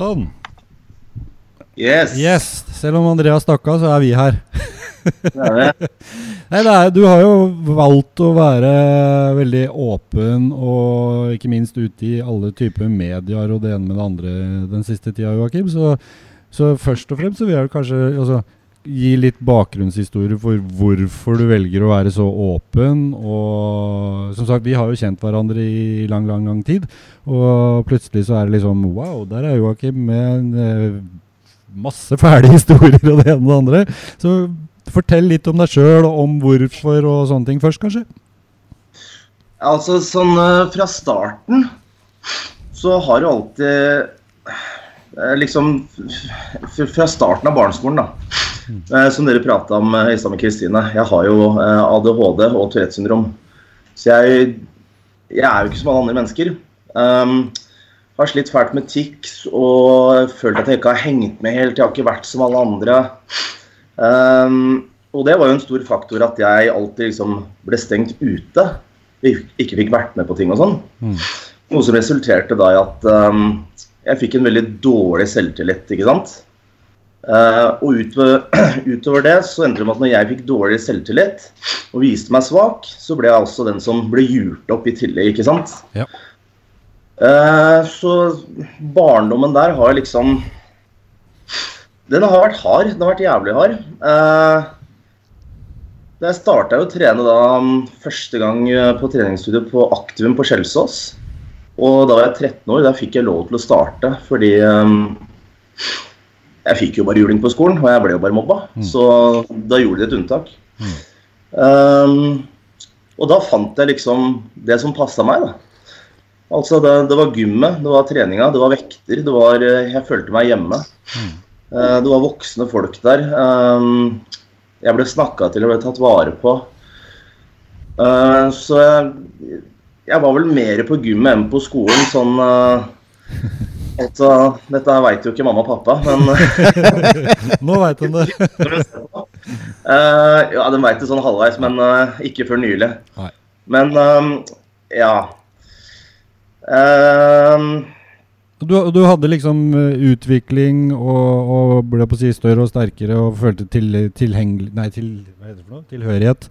Sånn. Yes. Yes. Selv om Andreas stakk av, så er vi her. Det er det. Nei, det er, Du har jo valgt å være veldig åpen og ikke minst ute i alle typer medier og det ene med det andre den siste tida, Joakim. Så, så først og fremst så vil jeg kanskje altså, gi litt bakgrunnshistorie for hvorfor du velger å være så åpen. Og som sagt, vi har jo kjent hverandre i lang, lang, lang tid. Og plutselig så er det liksom Wow, der er Joakim med en, eh, masse fæle historier og det ene og det andre. Så fortell litt om deg sjøl, om hvorfor og sånne ting først, kanskje. Altså sånn eh, fra starten så har jo alltid eh, Liksom fra starten av barneskolen, da. Eh, Som dere prata om i stad med Kristine. Jeg har jo eh, ADHD og Tourettes syndrom. Så jeg, jeg er jo ikke som alle andre mennesker. Um, har slitt fælt med tics og følt at jeg ikke har hengt med helt. Jeg har ikke vært som alle andre. Um, og det var jo en stor faktor at jeg alltid liksom ble stengt ute. Ikke fikk vært med på ting og sånn. Mm. Noe som resulterte da i at um, jeg fikk en veldig dårlig selvtillit, ikke sant. Eh, og utover, utover det så endte det med at når jeg fikk dårlig selvtillit og viste meg svak, så ble jeg også den som ble hjult opp i tillegg, ikke sant. Ja. Uh, så barndommen der har liksom Den har vært hard. Den har vært jævlig hard. da jeg starta jo å trene da um, første gang på treningsstudio på Aktivum på Skjelsås. Og da var jeg 13 år. Da fikk jeg lov til å starte fordi um, jeg fikk jo bare juling på skolen, og jeg ble jo bare mobba. Så da gjorde de et unntak. Um, og da fant jeg liksom det som passa meg, da. Altså det, det var gymmet, det var treninga, det var vekter. Det var, eh, jeg følte meg hjemme. Eh, det var voksne folk der. Um, jeg ble snakka til og ble tatt vare på. Uh, så jeg, jeg var vel mer på gymmet enn på skolen. Sånn eh, Altså, dette veit jo ikke mamma og pappa, men Nå veit hun det. uh, Ja, de veit det sånn halvveis, men uh, ikke før nylig. Nei. Men um, ja. Eh, Du, du hadde liksom eh, utvikling og, og ble på å si større og sterkere og følte til, tilhengel- nei, til, hva heter det for noe? tilhørighet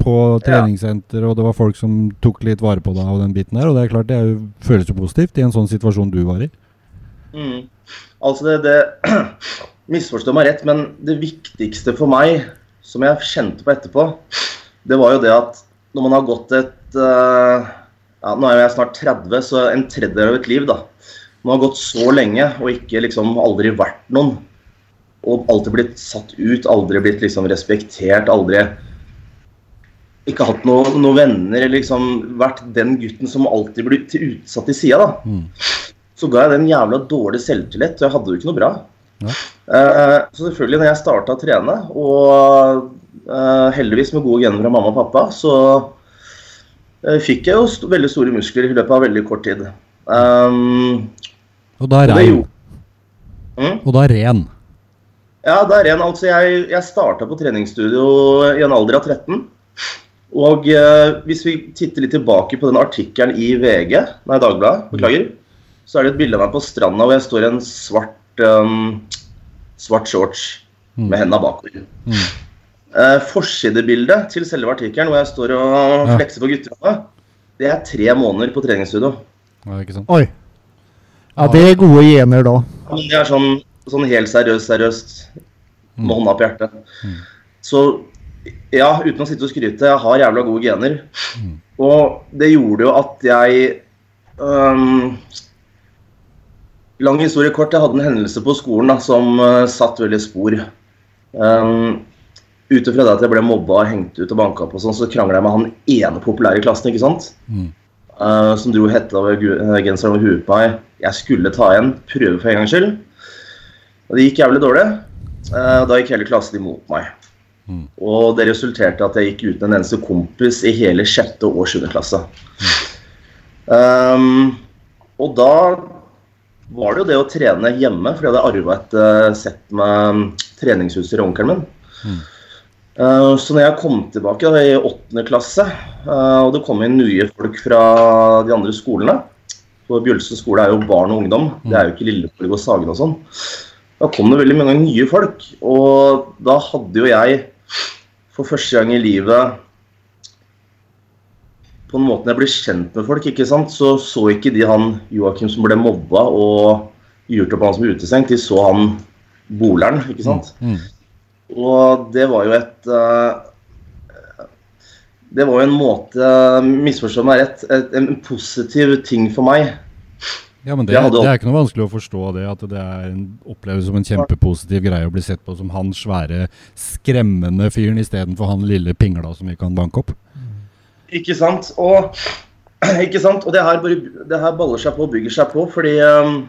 på treningssenter, og det var folk som tok litt vare på deg og den biten der. Og det er klart det er jo, føles jo positivt i en sånn situasjon du var i. Mm. Altså det, det Misforstå meg rett, men det viktigste for meg, som jeg kjente på etterpå, det var jo det at når man har gått et eh, ja, Nå er jeg snart 30, så en tredjedel av et liv, da. Man har gått så lenge og ikke liksom aldri vært noen. Og alltid blitt satt ut, aldri blitt liksom respektert, aldri ikke hatt noen noe venner, eller liksom vært den gutten som alltid blir utsatt til sida, da Mm. Så ga jeg den jævla dårlig selvtillit, og jeg hadde det jo ikke noe bra. Ja. Eh, så selvfølgelig, når jeg starta å trene, og uh, heldigvis med gode gener fra mamma og pappa, så uh, fikk jeg jo st veldig store muskler i løpet av veldig kort tid. Um, Og da er rein. Mm? Og da er ren. Ja, da er ren. altså jeg, jeg starta på treningsstudio i en alder av 13. Og hvis vi titter litt tilbake på den artikkelen i VG, nei Dagbladet, beklager, så er det et bilde av meg på stranda hvor jeg står i en svart, um, svart shorts med hendene bakover. Mm. Eh, forsidebildet til selve artikkelen hvor jeg står og Ja. flekser på gutterommet, det er tre måneder på treningsstudio. Ja, ikke sant? Oi. Ja, det er gode gener da. Det er sånn, sånn helt seriøst, seriøst. Med hånda på hjertet. Så ja, uten å sitte og skryte, jeg har jævla gode gener. Og det gjorde jo at jeg øhm, Lang historie kort, jeg hadde en hendelse på skolen da, som uh, satt veldig spor. Um, ut ifra det at jeg ble mobba og hengt ut og banka på, sånn, så krangla jeg med han ene populære i klassen. ikke sant? Mm. Uh, som dro hetta over genseren over huet på meg. Jeg skulle ta igjen, prøve for en gangs skyld. Og det gikk jævlig dårlig. Uh, da gikk hele klassen imot meg. Mm. Og det resulterte i at jeg gikk uten en eneste kompis i hele sjette og sjuende klasse. Um, og da var det jo det å trene hjemme, for jeg hadde arva et eh, sett med treningsutstyr av onkelen min. Eh, så når jeg kom tilbake da, i åttende klasse, eh, og det kom inn nye folk fra de andre skolene For Bjølsen skole er jo barn og ungdom. Det er jo ikke Lilleborg og Sagen og sånn. Da kom det veldig mange nye folk. Og da hadde jo jeg for første gang i livet På den måten jeg ble kjent med folk, ikke sant, så så ikke de han Joakim som ble mobba og gjort opp han som utestengt. De så han boleren, ikke sant. Mm. Og det var jo et uh, Det var jo en måte, misforstå meg rett, et, en positiv ting for meg. Ja, men det, det er ikke noe vanskelig å forstå det, at det er en, oppleves som en kjempepositiv greie å bli sett på som han svære, skremmende fyren istedenfor han lille pingla som vi kan banke opp. Ikke sant? Og, ikke sant? og det, her bare, det her baller seg på og bygger seg på, fordi um,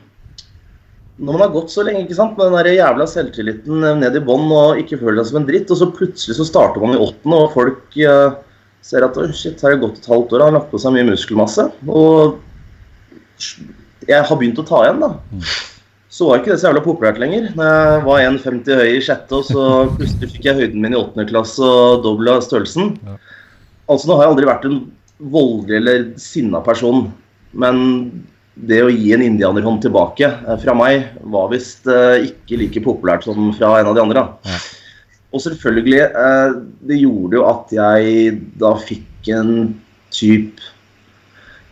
når man har gått så lenge ikke sant, med den der jævla selvtilliten eh, ned i bånn og ikke føler seg som en dritt, og så plutselig så starter man i åttende, og folk uh, ser at «Oi, shit, her har det gått et halvt år, han har lagt på seg mye muskelmasse. Og jeg har begynt å ta igjen, da. Så var ikke det så jævla populært lenger. Når jeg var 1,50 høy i sjette, og så plutselig fikk jeg høyden min i åttende klasse og dobla størrelsen. Ja. Altså, nå har jeg aldri vært en voldelig eller sinna person, men det å gi en indianerhånd tilbake eh, fra meg var visst eh, ikke like populært som fra en av de andre. Ja. Og selvfølgelig, eh, det gjorde jo at jeg da fikk en type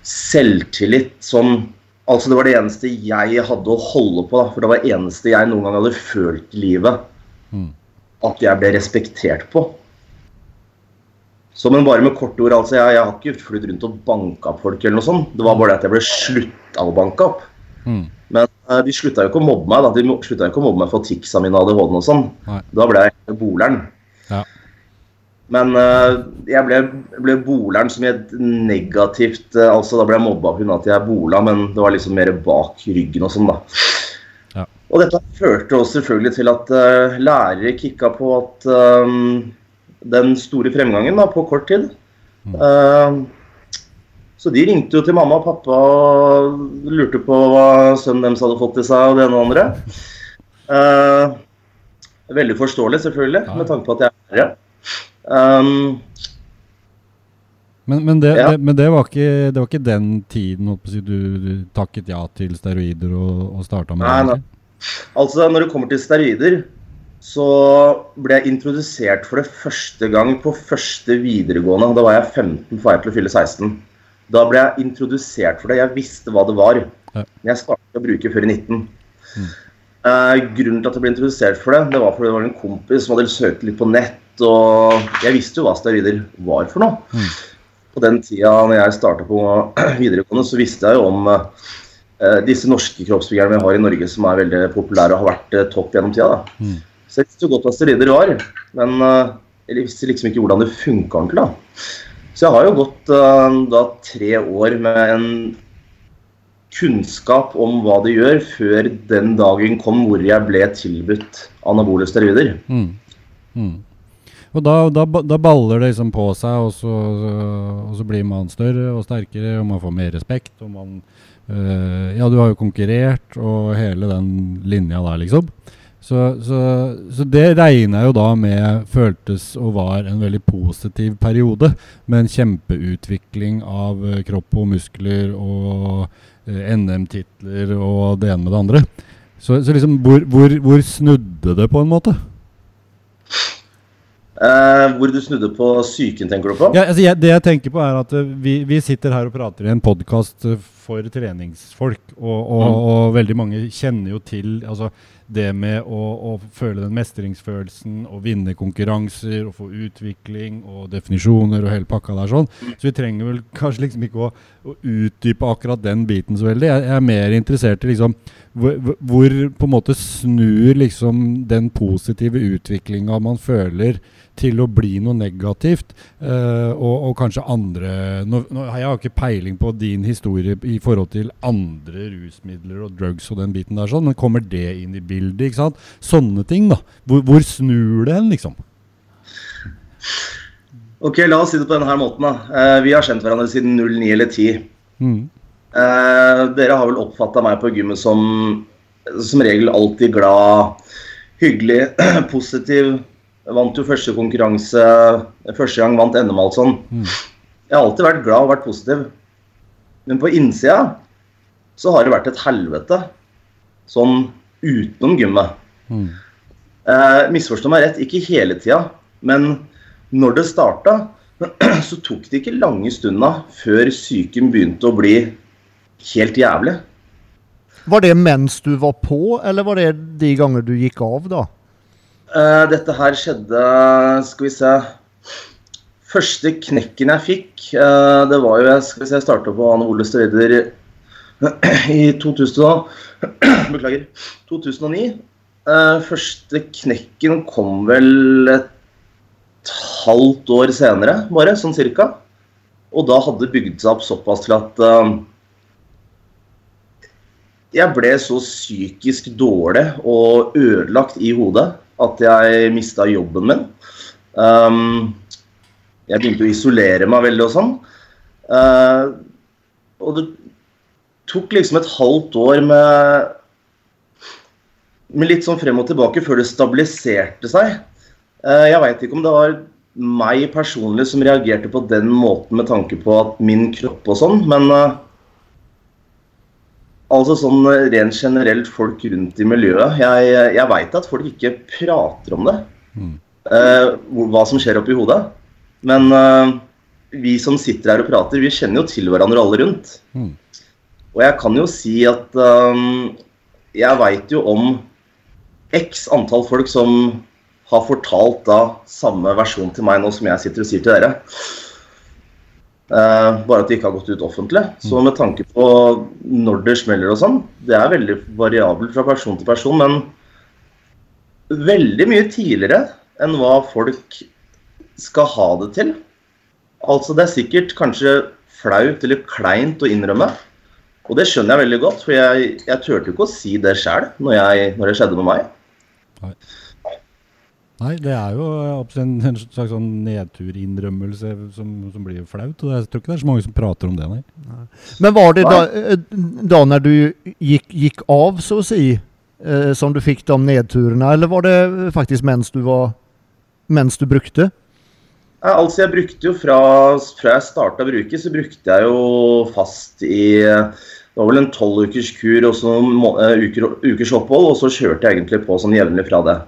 selvtillit som Altså, det var det eneste jeg hadde å holde på, da. For det var det eneste jeg noen gang hadde følt i livet Mm. at jeg ble respektert på. Så, men bare med korte ord, altså. Jeg, jeg har ikke flydd rundt og banka opp folk eller noe sånt. Det var bare det at jeg ble slutta å banke opp. Mm. Men uh, de slutta jo ikke å mobbe meg. da. De slutta jo ikke å mobbe meg for ticsa mine og ADHD-en og sånn. Da ble jeg boleren. Ja. Men uh, jeg ble, ble boleren som i et negativt uh, Altså, da ble jeg mobba pga. at jeg bola, men det var liksom mer bak ryggen og sånn, da. Ja. Og dette førte også selvfølgelig til at uh, lærere kicka på at eh, den store fremgangen da, på kort tid eh, Så de ringte jo til mamma og pappa og lurte på hva sønnen deres hadde fått i seg og det ene og det andre. Uh, veldig forståelig, selvfølgelig, Ja. med tanke på at jeg er lærer. Um, Men, men, det, Ja. det, men det, var ikke, det var ikke den tiden si, du, du takket ja til steroider og, og starta med Nei, det? nei. altså, når det kommer til steroider, så ble jeg introdusert for det første gang på første videregående. Da var jeg 15, for jeg til å fylle 16. Da ble jeg introdusert for det. Jeg visste hva det var. Men jeg startet å bruke før i 19. Mm. Eh, grunnen til at jeg ble introdusert for det, det var fordi det var en kompis som hadde søkt litt på nett. Og jeg visste jo hva steroider var for noe. Mm. På den tida når jeg starta på videregående, så visste jeg jo om eh, disse norske kroppsbyggerne vi har i Norge som er veldig populære og har vært eh, topp gjennom tida. Da. Mm. Så jeg visste jo godt hva steroider var, men eh, jeg visste liksom ikke hvordan det funka ordentlig. da. Så jeg har jo gått eh, da tre år med en kunnskap om hva det gjør, før den dagen kom hvor jeg ble tilbudt anabole steroider. Mm. Mm. Og da, da, da baller det liksom på seg, og så, og så blir man større og sterkere, og man får mer respekt. Og man øh, Ja, du har jo konkurrert, og hele den linja der, liksom. Så, så, så det jeg jo da med føltes og var en veldig positiv periode, med en kjempeutvikling av øh, kropp og muskler og øh, NM-titler og det ene med det andre. Så, så liksom, hvor, hvor, hvor snudde det på en måte? Eh, hvor du snudde på psyken, tenker du på? Ja, altså jeg, det jeg tenker på er at eh, vi, vi sitter her og prater i en podkast for treningsfolk, og, og, Mm. og veldig mange kjenner jo til altså, det med å, å føle den mestringsfølelsen, og vinne konkurranser, og få utvikling og definisjoner og hele pakka der sånn. Så vi trenger vel kanskje liksom ikke å, å utdype akkurat den biten så veldig. Jeg, jeg er mer interessert i liksom hvor, hvor- på en måte snur liksom den positive utviklinga man føler til å bli noe negativt, Uh, og, og kanskje andre nå, nå, Jeg har ikke peiling på din historie i forhold til andre rusmidler og drugs og den biten der, sånn, men kommer det inn i bildet? ikke sant? Sånne ting, da. Hvor, hvor snur det hen, liksom? Ok, la oss si det på denne måten. da. Uh, vi har kjent hverandre siden 09 eller 10. Mm. Eh, dere har vel oppfatta meg på gymmet som som regel alltid glad, hyggelig, positiv. Vant jo første konkurranse første gang vant NM og alt sånn. Mm. Jeg har alltid vært glad og vært positiv. Men på innsida så har det vært et helvete sånn utenom gymmet. Mm. Eh, misforstå meg rett, ikke hele tida, men når det starta, så tok det ikke lange stunda før psyken begynte å bli helt jævlig. Var det mens du var på, eller var det de ganger du gikk av, da? Uh, dette her skjedde Skal vi se Første knekken jeg fikk, uh, det var jo Skal vi se, jeg starta på anabole steroider i 2000, beklager, 2009. Uh, første knekken kom vel et halvt år senere, bare, sånn cirka. Og da hadde det bygd seg opp såpass til at eh, jeg ble så psykisk dårlig og ødelagt i hodet at jeg mista jobben min. Um, jeg begynte å isolere meg veldig og sånn. Uh, og det tok liksom et halvt år med, med litt sånn frem og tilbake før det stabiliserte seg. Uh, jeg veit ikke om det var meg personlig som reagerte på den måten med tanke på at min kropp og sånn, men uh, Altså sånn rent generelt folk rundt i miljøet. Jeg, jeg veit at folk ikke prater om det. Mm. eh, hva som skjer oppi hodet. Men eh, vi som sitter her og prater, vi kjenner jo til hverandre alle rundt. Mm. Og jeg kan jo si at um, jeg veit jo om x antall folk som har fortalt da samme versjon til meg nå som jeg sitter og sier til dere. Eh, bare at det ikke har gått ut offentlig. Så med tanke på når det smeller og sånn, det er veldig variabelt fra person til person. Men veldig mye tidligere enn hva folk skal ha det til. Altså det er sikkert kanskje flaut eller kleint å innrømme. Og det skjønner jeg veldig godt, for jeg, jeg turte jo ikke å si det sjøl når, når det skjedde med meg. Nei, det er jo absolutt en, slags sånn nedturinnrømmelse som, som blir flaut. Og jeg tror ikke det er så mange som prater om det, nei. Men var det da, eh, da når du gikk, gikk av så å si, eh, som du fikk de nedturene, eller var det faktisk mens du var, mens du brukte? Ja, altså jeg brukte jo fra, fra jeg starta å bruke, så brukte jeg jo fast i Det var vel en tolv ukers kur og så noen eh, uker, ukers opphold, og så kjørte jeg egentlig på sånn jevnlig fra det.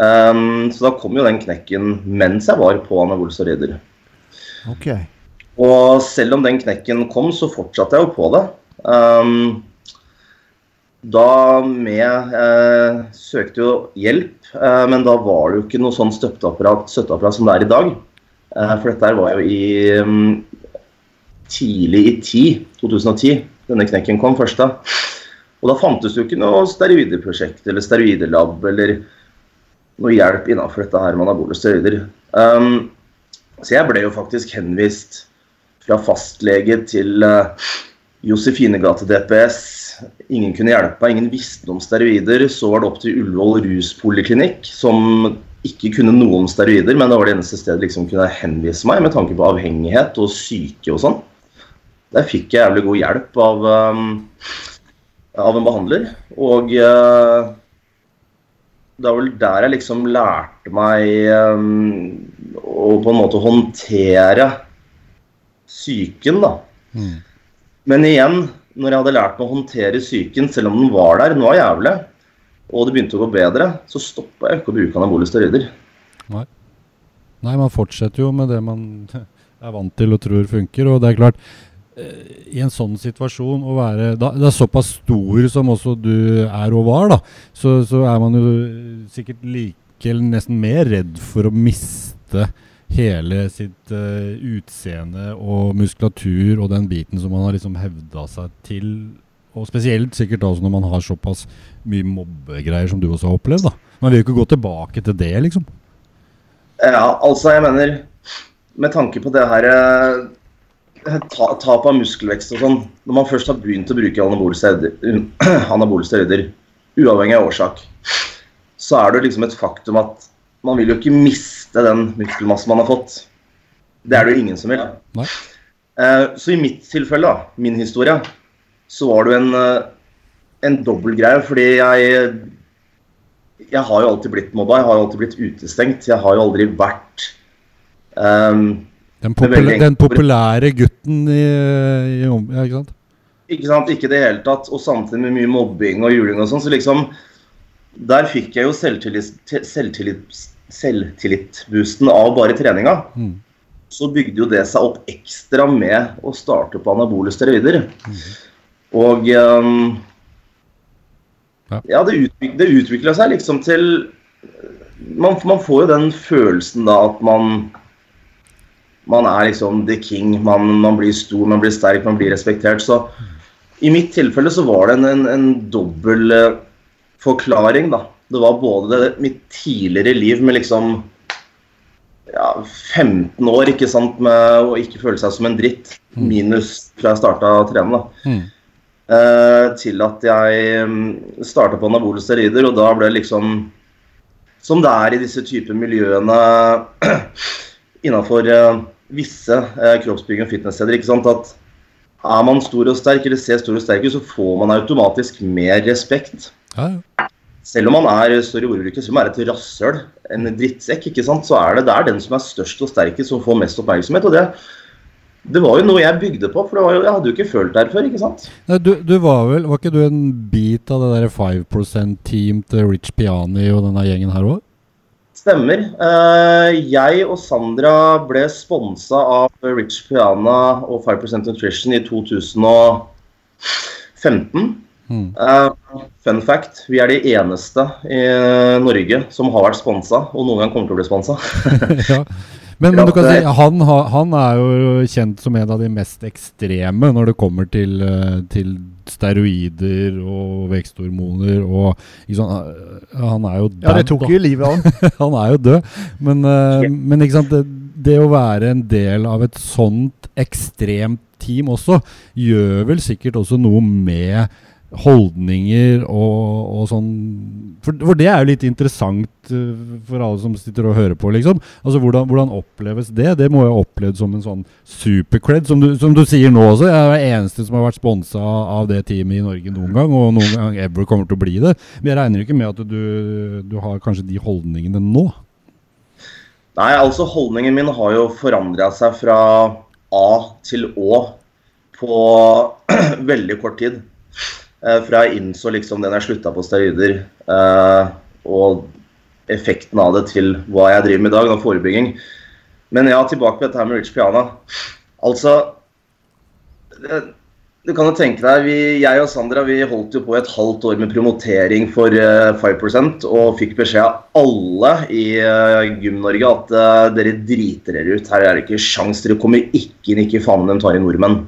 Ehm, så da kom jo den knekken mens jeg var på anabole steroider. Okej. Og selv om den knekken kom, så fortsatte jeg jo på det. Um, da med eh, Søkte jo hjelp, eh, men da var det jo ikke noe sånn støtteapparat, støtteapparat som det er i dag. Eh, for dette her var jo i um, tidlig i 10, 2010 denne knekken kom først da. Og da fantes jo ikke noe steroideprosjekt eller steroidelab eller noe hjelp innenfor dette her med anabole steroider. Um, så jeg ble jo faktisk henvist fra fastlege til uh, Josefinegate DPS. Ingen kunne hjelpe ingen visste om steroider. Så var det opp til Ullevål ruspoliklinikk, som ikke kunne noe om steroider, men det var det eneste stedet liksom kunne henvise meg med tanke på avhengighet og syke og sånn. Der fikk jeg jævlig god hjelp av, um, av en behandler. Og uh, det var vel der jeg liksom lærte meg um, å på en måte håndtere psyken, da. Mm. Men igjen, når jeg hadde lært meg å håndtere psyken, selv om den var der, den var jævlig, og det begynte å gå bedre, så stoppa jeg ikke å bruke anabole steroider. Nei. Nei, man fortsetter jo med det man er vant til og tror funker. Og det er klart, i en sånn situasjon å være da, Det er såpass stor som også du er og var, da, så, så er man jo sikkert like eller nesten mer redd for å miste hele sitt uh, utseende og muskulatur og den biten som man har liksom hevda seg til. Og spesielt sikkert da når man har såpass mye mobbegreier som du også har opplevd. da. Man vil jo ikke gå tilbake til det, liksom. Ja, altså, jeg mener Med tanke på det her eh, Tap av muskelvekst og sånn Når man først har begynt å bruke anabole steroider, uavhengig av årsak, så er det liksom et faktum at man vil jo ikke miste den muskelmassen man har fått. Det er det jo ingen som vil. Nei. Eh, Så i mitt tilfelle, da, min historie, så var det jo en, en en dobbeltgreie. Fordi jeg Jeg har jo alltid blitt mobba, jeg har jo alltid blitt utestengt. Jeg har jo aldri vært ehm, Den, enkelt. den populære gutten i, i Ja, ikke sant? Ikke sant, ikke i det hele tatt. Og samtidig med mye mobbing og juling og sånn. Så liksom Der fikk jeg jo selvtillit, selvtillit, selvtillitboosten av bare treninga. Mm. Så bygde jo det seg opp ekstra med å starte på anabole steroider. Og um, Ja. Ja, det, utvik det utvikla seg liksom til man, man får jo den følelsen da at man man er liksom the king. Man, man blir stor, man blir sterk, man blir respektert. Så i mitt tilfelle så var det en, en, en dobbel eh, forklaring, da. Det var både mitt tidligere liv med liksom ja, 15 år ikke sant, med å ikke føle seg som en dritt, minus fra jeg starta å trene, da. Mm. Eh, til at jeg starta på anabole steroider, og da ble det liksom Som det er i disse typer miljøene innafor visse eh, kroppsbygging- og fitnesssteder. ikke sant, at Er man stor og sterk, eller ser stor og sterk ut, så får man automatisk mer respekt. Ja, ja. Selv om man er større ordbruket, som er et rasshøl, en drittsekk, ikke sant, så er det, det er den som er størst og sterkest som får mest oppmerksomhet. og det det var jo noe jeg bygde på, for det var jo, jeg hadde jo ikke følt det her før. ikke sant? Nei, Du, du var vel Var ikke du en bit av det der 5 %-team til Rich Piani og denne gjengen her òg? Stemmer. Eh, jeg og Sandra ble sponsa av Rich Piana og 5% Nutrition i 2015. Mm. Eh, fun fact, vi er de eneste i Norge som har vært sponsa, og noen gang kommer til å bli sponsa. ja. Men, men du kan si han, han er jo kjent som en av de mest ekstreme når det kommer til, eh, til steroider og veksthormoner og ikke sånn, eh, Han er jo død. Ja, det tok jo livet av han. Han er jo død. Men, eh, men ikke sant, det, det å være en del av et sånt ekstremt team også, gjør vel sikkert også noe med holdninger og, og sånn for, for det er jo litt interessant eh, for alle som sitter og hører på, liksom. Altså Hvordan, hvordan oppleves det? Det må jeg ha opplevd som en sånn supercred, som som du sier nå også. Jeg er den eneste som har vært sponsa av det teamet i Norge noen gang, og noen gang ever kommer til å bli det. Men jeg regner ikke med at du, du har kanskje de holdningene nå. Nei, altså holdningen min har jo forandra seg fra A til Å på veldig kort tid. Eh, fra jeg innså liksom den jeg slutta på steroider, eh, og effekten av det til hva jeg driver med i dag, da, forebygging. Men ja, tilbake på dette her med Rich Piana. Altså det, Du kan jo tenke deg, vi, jeg og Sandra vi holdt jo på et halvt år med promotering for uh, 5 og fikk beskjed av alle i uh, Gym-Norge at uh, dere driter dere ut. Her er det ikke sjans, dere kommer ikke inn, ikke faen om de tar inn nordmenn.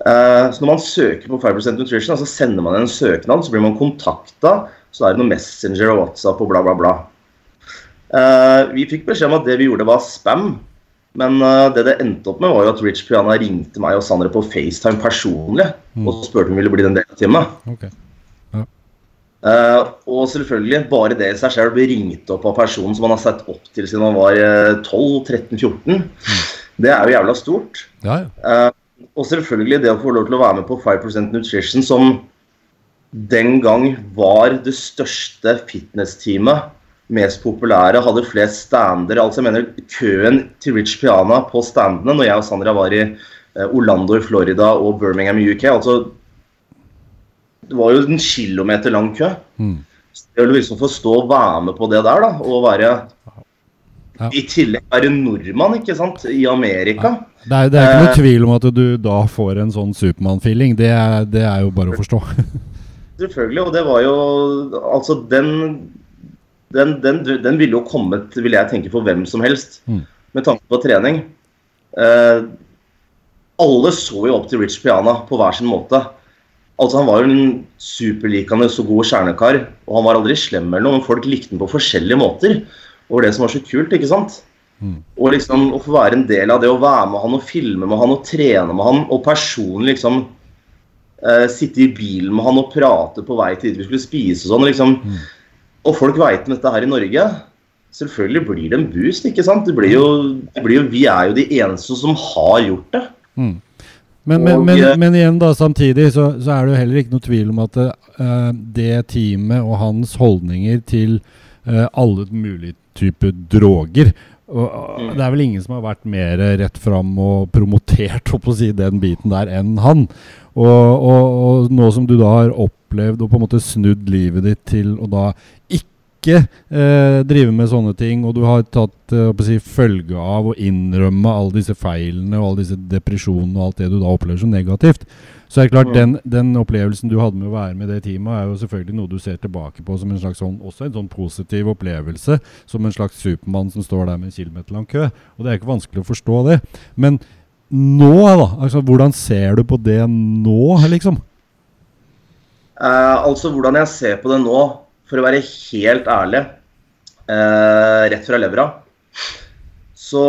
Eh, så når man søker på 5% Nutrition, så sender man en søknad, så blir man kontakta. Så er det noe Messenger og WhatsApp og bla, bla, bla. Eh, vi fikk beskjed om at det vi gjorde, var spam. Men eh, det det endte opp med, var jo at Rich Piana ringte meg og Sandra på FaceTime personlig og spurte om vi ville bli en del av teamet. Ok. Eh, og selvfølgelig, bare det i seg selv blir ringt opp av personen som man har sett opp til siden man var eh, 12-13-14, det er jo jævla stort. Ja, ja. Og selvfølgelig det å få lov til å være med på 5% Nutrition, som den gang var det største fitness-teamet, mest populære, hadde flest stander. Altså jeg mener køen til Rich Piana på standene når jeg og Sandra var i eh, Orlando i Florida og Birmingham i UK. altså Det var jo en kilometer lang kø. Mm. Det å liksom få stå og være med på det der, da, og være Ja. I tillegg være nordmann, ikke sant, i Amerika. Det er, det er ikke noe Eh. tvil om at du da får en sånn Supermann-feeling. Det, det er jo bare å forstå. Selvfølgelig, og det var jo Altså, den den, den, den ville jo kommet, vil jeg tenke, for hvem som helst. Mm. Med tanke på trening. Eh, alle så jo opp til Rich Piana på hver sin måte. Altså Han var jo en superlikende så god kjernekar, og han var aldri slem eller noe, men folk likte han på forskjellige måter. Og det som var så kult, ikke sant? Mm. Og liksom å få være en del av det, å være med han og filme med han og trene med han, og personlig liksom eh, sitte i bilen med han og prate på vei til dit vi skulle spise og sånn. liksom. Og folk veit om dette her i Norge. Selvfølgelig blir det en boost, ikke sant? Det blir jo, det blir jo, vi er jo de eneste som har gjort det. Mm. Men, men, men, eh, men igjen, da, samtidig så, så er det jo heller ikke noe tvil om at uh, det teamet og hans holdninger til uh, alle mulige typer droger Og, og Det er vel ingen som har vært mer rett fram og promotert si, den biten der enn han. Og, og, og, nå som du da har opplevd og på en måte snudd livet ditt til å da ikke eh, drive med sånne ting, og du har tatt eh, si, følge av å innrømme alle disse feilene og alle disse depresjonene og alt det du da opplever som negativt, så er det klart, den, den, opplevelsen du hadde med å være med det teamet, er jo selvfølgelig noe du ser tilbake på som en slags sånn, også en sånn positiv opplevelse. Som en slags Supermann som står der med en kilometer lang kø. Og det er ikke vanskelig å forstå det. Men nå, da? Altså, hvordan ser du på det nå, liksom? Eh, altså, hvordan jeg ser på det nå, for å være helt ærlig, eh, rett fra levra, så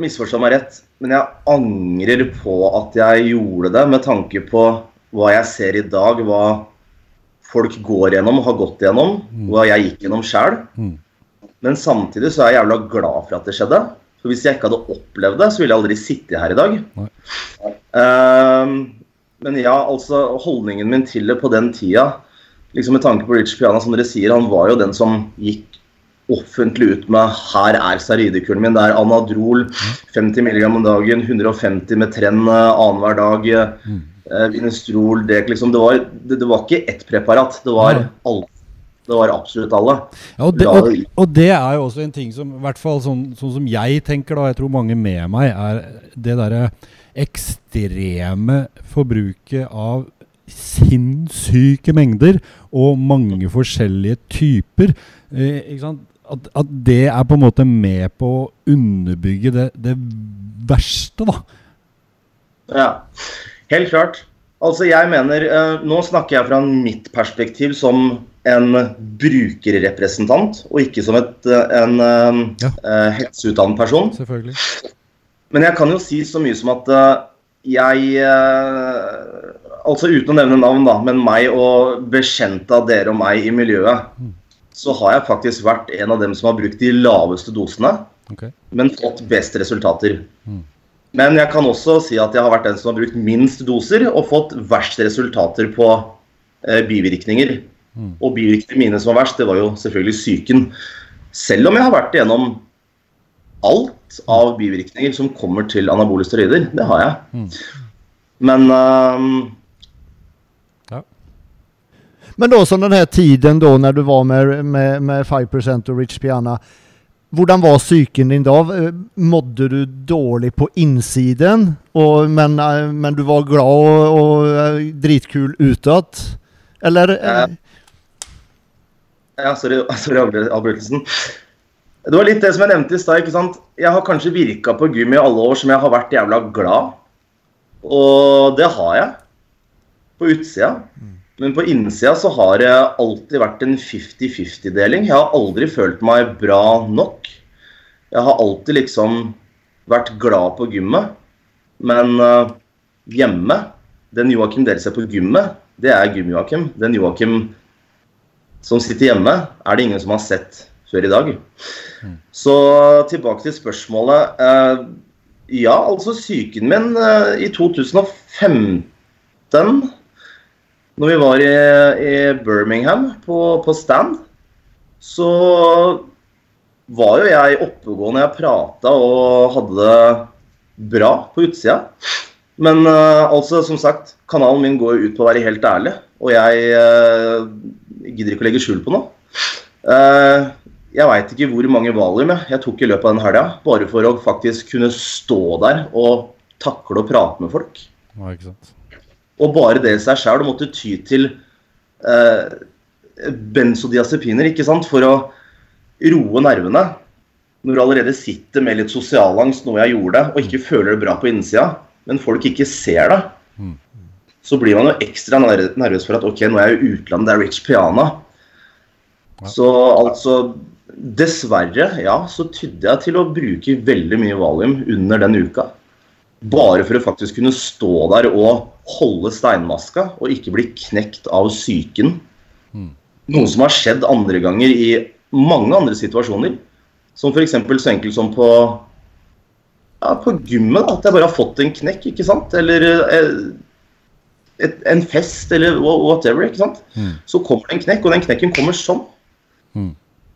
misforstå meg rett men jeg angrer på at jeg gjorde det, med tanke på hva jeg ser i dag, hva folk går gjennom, har gått gjennom, mm. hva jeg gikk gjennom sjøl. Mm. Men samtidig så er jeg jævla glad for at det skjedde. For hvis jeg ikke hadde opplevd det, så ville jeg aldri sittet her i dag. Uh, men ja, altså holdningen min til det på den tida, liksom med tanke på Rich Piana, som dere sier, han var jo den som gikk offentlig ut med 'her er saridekuren min'. Det er Anadrol, 50 mg om dagen, 150 med trenn eh, annenhver dag. Mm. Vinestrol, det, liksom, det, var, det, det, var ikke ett preparat, det var alt. Det var absolutt alle. Ja, og, det, og, og, det, er jo også en ting som, i hvert fall sånn, sånn som jeg tenker, da, jeg tror mange med meg, er det derre ekstreme forbruket av sinnssyke mengder og mange forskjellige typer. Eh? At, at, det er på en måte med på å underbygge det, det verste, da. Ja, helt klart. Altså, jeg mener eh, Nå snakker jeg fra mitt perspektiv som en brukerrepresentant, og ikke som et, eh, en eh, ja. eh, helseutdannet person. Selvfølgelig. Men jeg kan jo si så mye som at eh, jeg uh, Altså uten å nevne navn, da, men meg og bekjente av dere og meg i miljøet. Mm så har jeg faktisk vært en av dem som har brukt de laveste dosene, okay. men fått best resultater. Mm. Men jeg kan også si at jeg har vært den som har brukt minst doser og fått verst resultater på eh, bivirkninger. Mm. Og bivirkningene mine som var verst, det var jo selvfølgelig psyken. Selv om jeg har vært igjennom alt av bivirkninger som kommer til anabole steroider. Det har jeg. Mm. Men uh, men da som den här tiden då när du var med, med, med 5% och Rich Piana. Hvordan var psyken din da? Mådde du dårlig på innsiden, og, men, men, du var glad og, og dritkul utad? Eller? Ja, ja sorry, sorry avbrytelsen. Det var litt det som jeg nevnte i stad. Jeg har kanskje virka på gym i alle år som jeg har vært jævla glad. Og det har jeg. På utsida. Mm. Men på innsida så har det alltid vært en 50-50-deling. Jeg har aldri følt meg bra nok. Jeg har alltid liksom vært glad på gymmet. Men uh, hjemme Den Joakim dere ser på gymmet, det er Gym-Joakim. Den Joakim som sitter hjemme, er det ingen som har sett før i dag. Mm. Så tilbake til spørsmålet. Uh, ja, altså psyken min uh, i 2015 når vi var i, i Birmingham på, på, stand, så var jo jeg oppegående. Jeg prata og hadde det bra på utsida. Men uh, altså, som sagt, kanalen min går ut på å være helt ærlig. Og jeg uh, gidder ikke å legge skjul på noe. Uh, jeg veit ikke hvor mange valium jeg, jeg tok i løpet av den helga. Bare for å faktisk kunne stå der og takle å prate med folk. Ja, ikke sant. Og bare det i seg sjøl, å måtte ty til eh, benzodiazepiner ikke sant? for å roe nervene. Når du allerede sitter med litt sosialangst, noe jeg gjorde, og ikke føler det bra på innsida, men folk ikke ser det, mm. så blir man jo ekstra nervøs for at ok, nå er jeg i utlandet, det er Rich Piana. Så altså Dessverre, ja, så tydde jeg til å bruke veldig mye valium under den uka. Bare for å faktisk kunne stå der og holde steinmaska og ikke bli knekt av psyken. Mm. Noe som har skjedd andre ganger i mange andre situasjoner. Som f.eks. så enkelt som på, ja, på gymmet. At jeg bare har fått en knekk, ikke sant. Eller eh, et, en fest, eller whatever. ikke sant. Mm. Så kommer det en knekk, og den knekken kommer sånn. Mm.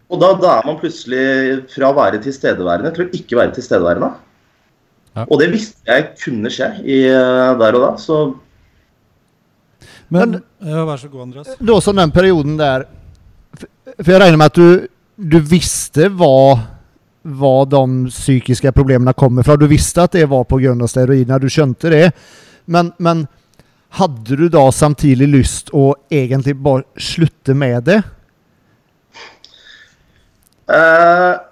Og da, da er man plutselig fra å være tilstedeværende til å ikke være tilstedeværende. Ja. Og det visste jeg kunne skje i, der og da. Så Men, ja, Vær så god, Andreas. Da også den perioden der For jeg regner med at du, du visste hva, hva de psykiske problemene kommer fra. Du visste at det var pga. steroidene, du skjønte det. Men, men hadde du da samtidig lyst å egentlig bare slutte med det? Eh, ah,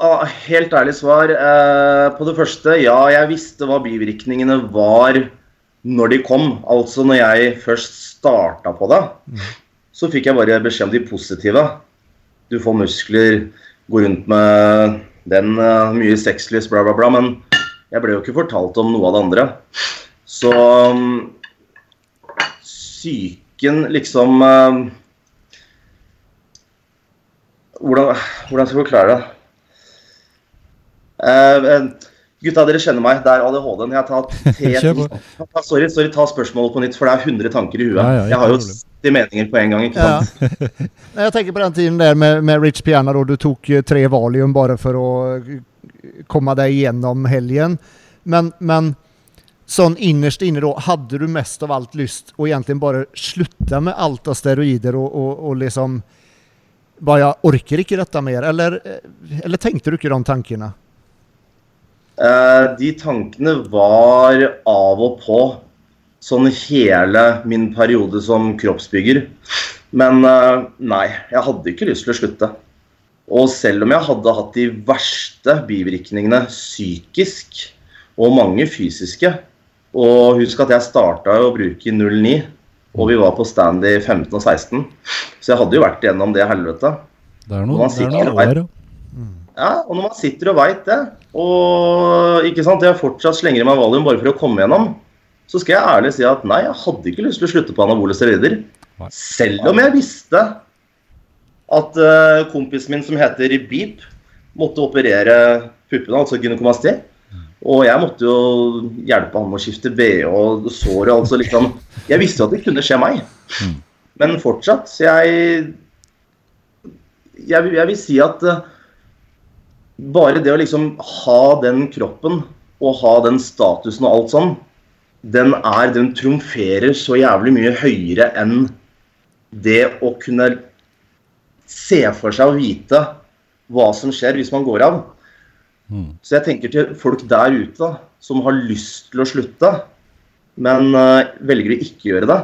helt ærlig svar. eh, på det første, ja, jeg visste hva bivirkningene var når de kom. Altså når jeg først starta på det, så fikk jeg bare beskjed om de positive. Du får muskler, går rundt med den, eh, mye sexlyst, bla, bla, bla. Men jeg ble jo ikke fortalt om noe av det andre. Så mm, psyken liksom eh, hvordan, hvordan skal jeg forklare det? Eh, gutta, dere kjenner meg. Det er ADHD-en. Jeg tar tre på. sorry, sorry, ta spørsmålet på nytt, for det er 100 tanker i huet. Ja, ja, jeg har jo problem. 70 meninger på en gang. ikke sant? Ja. Jeg tenker på den tiden der med, med Rich Piana, da du tok eh, tre Valium bare for å komme deg gjennom helgen. Men, men sånn innerst inne, da, hadde du mest av alt lyst å egentlig bare slutte med alt av steroider og, og, og liksom Bare jeg orker ikke dette mer, eller, eller tenkte du ikke de tankene? Eh, de tankene var av og på sånn hele min periode som kroppsbygger. Men eh, nei, jeg hadde ikke lyst til å slutte. Og selv om jeg hadde hatt de verste bivirkningene psykisk, og mange fysiske Og husk at jeg starta å bruke 09, og vi var på stand i 15 og 16. Så jeg hadde jo vært igjennom det helvete. Det er noen, det er noen år, ja. Ja, og når man sitter og veit det, og ikke sant, jeg fortsatt slenger i meg valium bare for å komme gjennom, så skal jeg ærlig si at nei, jeg hadde ikke lyst til å slutte på anabole steroider. Selv om jeg visste at uh, kompisen min som heter Beep, måtte operere puppene, altså gynekomasti. Og jeg måtte jo hjelpe han med å skifte BH og sår altså liksom Jeg visste at det kunne skje meg. Men fortsatt, jeg jeg, jeg vil si at eh, bare det å liksom ha den kroppen og ha den statusen og alt sånn, den er, den trumferer så jævlig mye høyere enn det å kunne se for seg og vite hva som skjer hvis man går av. Mm. Så jeg tenker til folk der ute da, som har lyst til å slutte, men uh, velger å ikke gjøre det.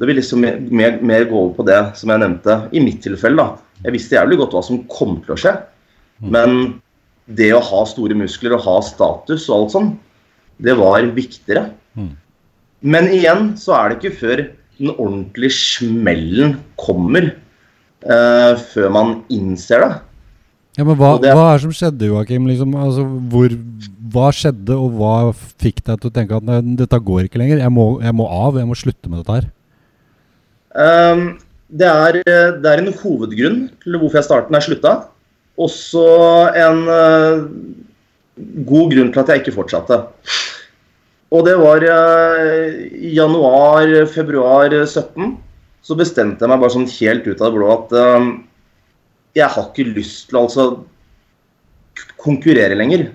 Det vil liksom mer, mer, gå over på det som jeg nevnte i mitt tilfelle. da. Jeg visste jævlig godt hva som kom til å skje, men det å ha store muskler og ha status og alt sånn, det var viktigere. Mm. Men igjen så er det ikke før den ordentlige smellen kommer, uh, før man innser det. Ja, men hva, det- hva er det som skjedde, Joakim? Liksom, altså, hvor, hva skjedde, og hva fikk deg til å tenke at nei, dette går ikke lenger? Jeg må, jeg må av, jeg må slutte med dette her. Um, det, er, eh, det er en hovedgrunn til hvorfor jeg startet når jeg slutta. Også en eh, god grunn til at jeg ikke fortsatte. Og det var eh, i januar-februar 17. Så bestemte jeg meg bare sånn helt ut av det blå at eh, jeg har ikke lyst til å altså konkurrere lenger.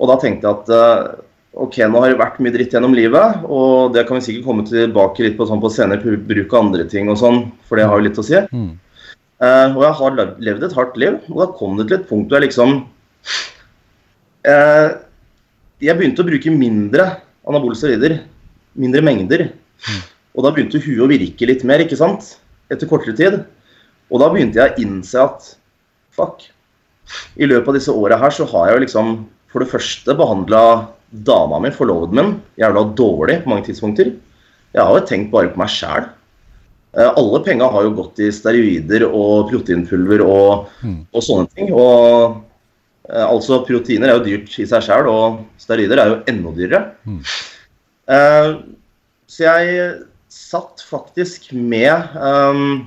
Og da tenkte jeg at eh, ok, nå har det vært mye dritt gjennom livet, og det kan vi sikkert komme tilbake litt på, sånn på senere bruk av andre ting og sånn, for det har jo litt å si. Mm. Eh, og jeg har levd et hardt liv, og da kom det til et punkt hvor jeg liksom uh, Jeg begynte å bruke mindre anabole steroider. Mindre mengder. Og da begynte huet å virke litt mer, ikke sant? Etter kortere tid. Og da begynte jeg å innse at fuck. I løpet av disse åra her så har jeg jo liksom for det første behandla dama mi, forloveden min, jævla dårlig på mange tidspunkter. Jeg har jo tenkt bare på meg sjæl. Eh, Alle penga har jo gått i steroider og proteinpulver og, Mm. og sånne ting. Og eh, altså, proteiner er jo dyrt i seg sjøl, og steroider er jo enda dyrere. Mm. Eh, så jeg satt faktisk med um,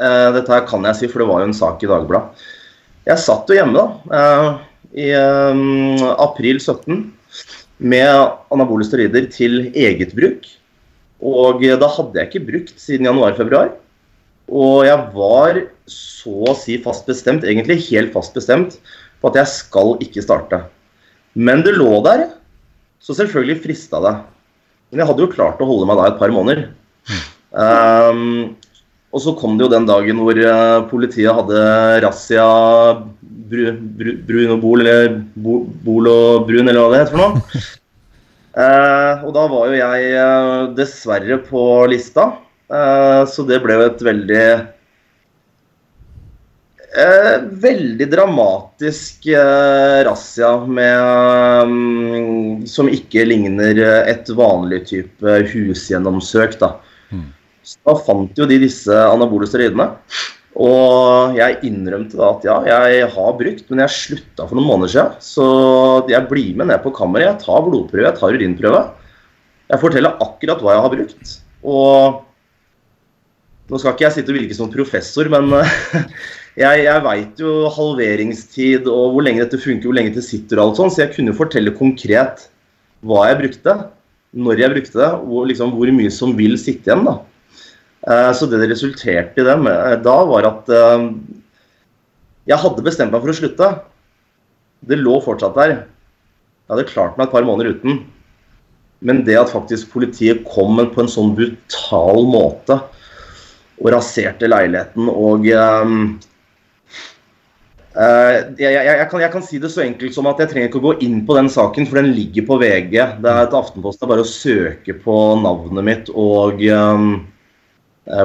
eh, Dette her kan jeg si, for det var jo en sak i Dagbladet. Jeg satt jo hjemme da, eh, i april 17 med anabole steroider til eget bruk. Og da hadde jeg ikke brukt siden januar-februar. Og jeg var så å si fast bestemt, egentlig helt fast bestemt, på at jeg skal ikke starte. Men det lå der, så selvfølgelig frista det. Men jeg hadde jo klart å holde meg da et par måneder. Um, og så kom det jo den dagen hvor uh, politiet hadde razzia bru, bru, brun og bol, eller bol og brun, eller hva det heter for noe. Uh, og da var jo jeg uh, dessverre på lista, så det ble jo et veldig veldig dramatisk razzia um, som ikke ligner et vanlig type husgjennomsøk, da. Så da fant jo de disse anabole steroidene. Og jeg innrømte da at ja, jeg har brukt, men jeg slutta for noen måneder siden. Så jeg blir med ned på kammeret. Jeg tar blodprøve, jeg tar urinprøve. Jeg forteller akkurat hva jeg har brukt. Og nå skal ikke jeg sitte og virke som professor, men jeg, jeg veit jo halveringstid og hvor lenge dette funker, hvor lenge det sitter og alt sånn, så jeg kunne fortelle konkret hva jeg brukte, når jeg brukte det, og liksom hvor mye som vil sitte igjen. da. Eh, så det det resulterte i det eh, da, var at eh, jeg hadde bestemt meg for å slutte. Det lå fortsatt der. Jeg hadde klart meg et par måneder uten. Men det at faktisk politiet kom på en sånn brutal måte og raserte leiligheten og uh, jeg, jeg, jeg, kan, jeg, kan, si det så enkelt som at jeg trenger ikke å gå inn på den saken, for den ligger på VG. Det er et Aftenpost. Det er bare å søke på navnet mitt og um,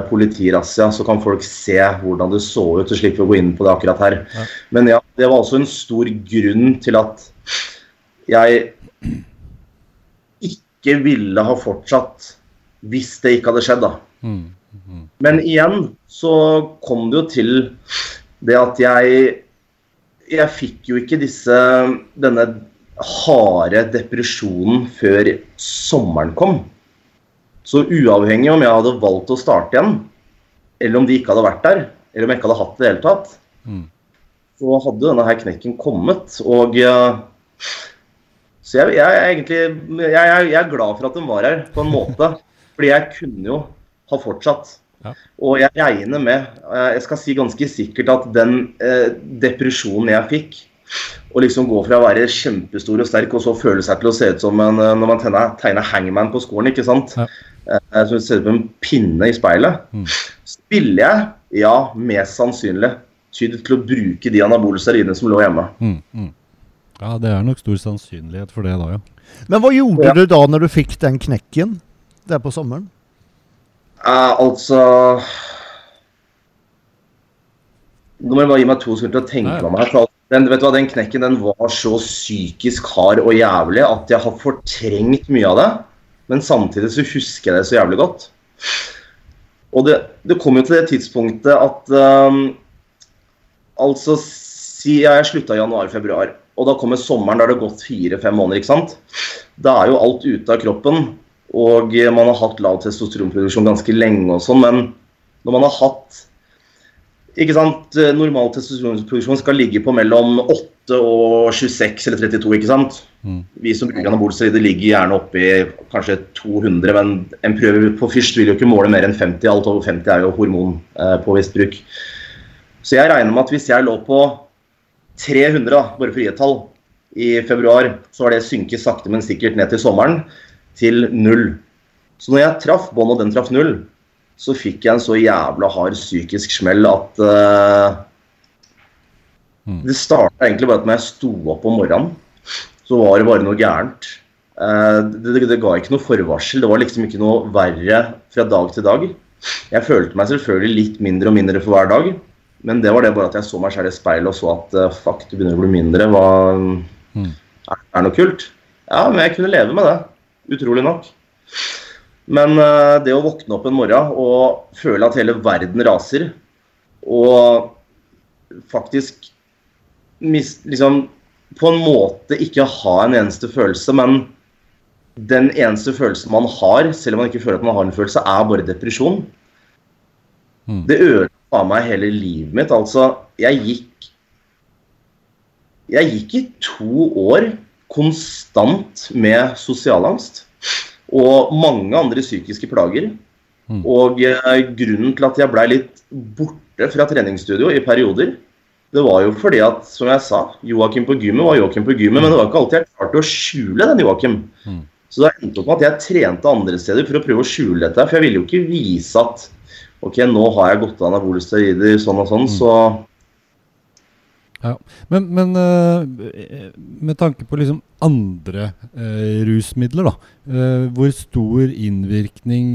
politirazzia, så kan folk se hvordan det så ut. og slipper å gå inn på det akkurat her. Ja. Men ja, det var også en stor grunn til at jeg ikke ville ha fortsatt hvis det ikke hadde skjedd, da. Mm. Mm. Men igjen så kom det jo til det at jeg Jeg fikk jo ikke disse denne harde depresjonen før sommeren kom. Så uavhengig om jeg hadde valgt å starte igjen, eller om de ikke hadde vært der, eller om jeg ikke hadde hatt det i det hele tatt, mm. så hadde denne her knekken kommet. Og uh, Så jeg, jeg, er egentlig jeg, jeg, er glad for at den var her, på en måte. Fordi jeg kunne jo ha fortsatt. Ja. Og jeg regner med, uh, jeg skal si ganske sikkert, at den eh, depresjonen jeg fikk å liksom gå fra å være kjempestor og sterk, og så føle seg til å se ut som en, når man tegner, tegner hangman på skolen, ikke sant. Ja. Eh, som ser ut som en pinne i speilet. Mm. Spiller jeg? Ja, mest sannsynlig. Tydd til å bruke de anabole steroidene som lå hjemme. Mm, mm. Ja, det er nok stor sannsynlighet for det da, ja. Men hva gjorde ja. du da når du fikk den knekken der på sommeren? Uh, altså Nå må jeg bare gi meg to sekunder til å tenke meg her. Den, vet du hva, den knekken den var så psykisk hard og jævlig at jeg har fortrengt mye av det. Men samtidig så husker jeg det så jævlig godt. Og det, det kom jo til det tidspunktet at um, Altså, si jeg slutta i januar-februar, og da kommer sommeren, da har det gått fire-fem måneder, ikke sant. Da er jo alt ute av kroppen, og man har hatt lav testosteronproduksjon ganske lenge og sånn, men når man har hatt ikke sant, Normal testosteronproduksjon skal ligge på mellom 8 og 26 eller 32, ikke sant. Mm. Vi som bruker anabolsteroider ligger gjerne oppi kanskje 200, men en prøve på fyrst vil jo ikke måle mer enn 50. Alt over 50 er jo hormonpåvist bruk. Så jeg regner med at hvis jeg lå på 300, da, bare for et tall, i februar, så har det synket sakte, men sikkert ned til sommeren til null. Så når jeg traff bånd og den traff null, så fikk jeg en så jævla hard psykisk smell at uh, Det starta egentlig bare at når jeg sto opp om morgenen så var det bare noe gærent. Uh, det, det, det, ga ikke noe forvarsel. Det var liksom ikke noe verre fra dag til dag. Jeg følte meg selvfølgelig litt mindre og mindre for hver dag. Men det var det bare at jeg så meg selv i speilet og så at uh, fuck, du begynner å bli mindre. Hva, mm. er, det noe kult? Ja, men jeg kunne leve med det. Utrolig nok. Men uh, det å våkne opp en morgen og føle at hele verden raser, og faktisk liksom på en måte ikke ha en eneste følelse, men den eneste følelsen man har, selv om man ikke føler at man har en følelse, er bare depresjon. Mm. Det ødela meg hele livet mitt. Altså, jeg gikk Jeg gikk i to år konstant med sosialangst og mange andre psykiske plager. Mm. Og uh, grunnen til at jeg blei litt borte fra treningsstudio i perioder, det var jo fordi at, som jeg sa, Joakim på gymmet var Joakim på gymmet, men det var ikke alltid jeg klarte å skjule den Joakim. Mm. Så det endte opp med at jeg trente andre steder for å prøve å skjule dette. For jeg ville jo ikke vise at ok, nå har jeg gått av anabole steroider sånn og sånn, mm. så ja. Men, men uh, med tanke på liksom andre uh, rusmidler, da. Uh, hvor stor innvirkning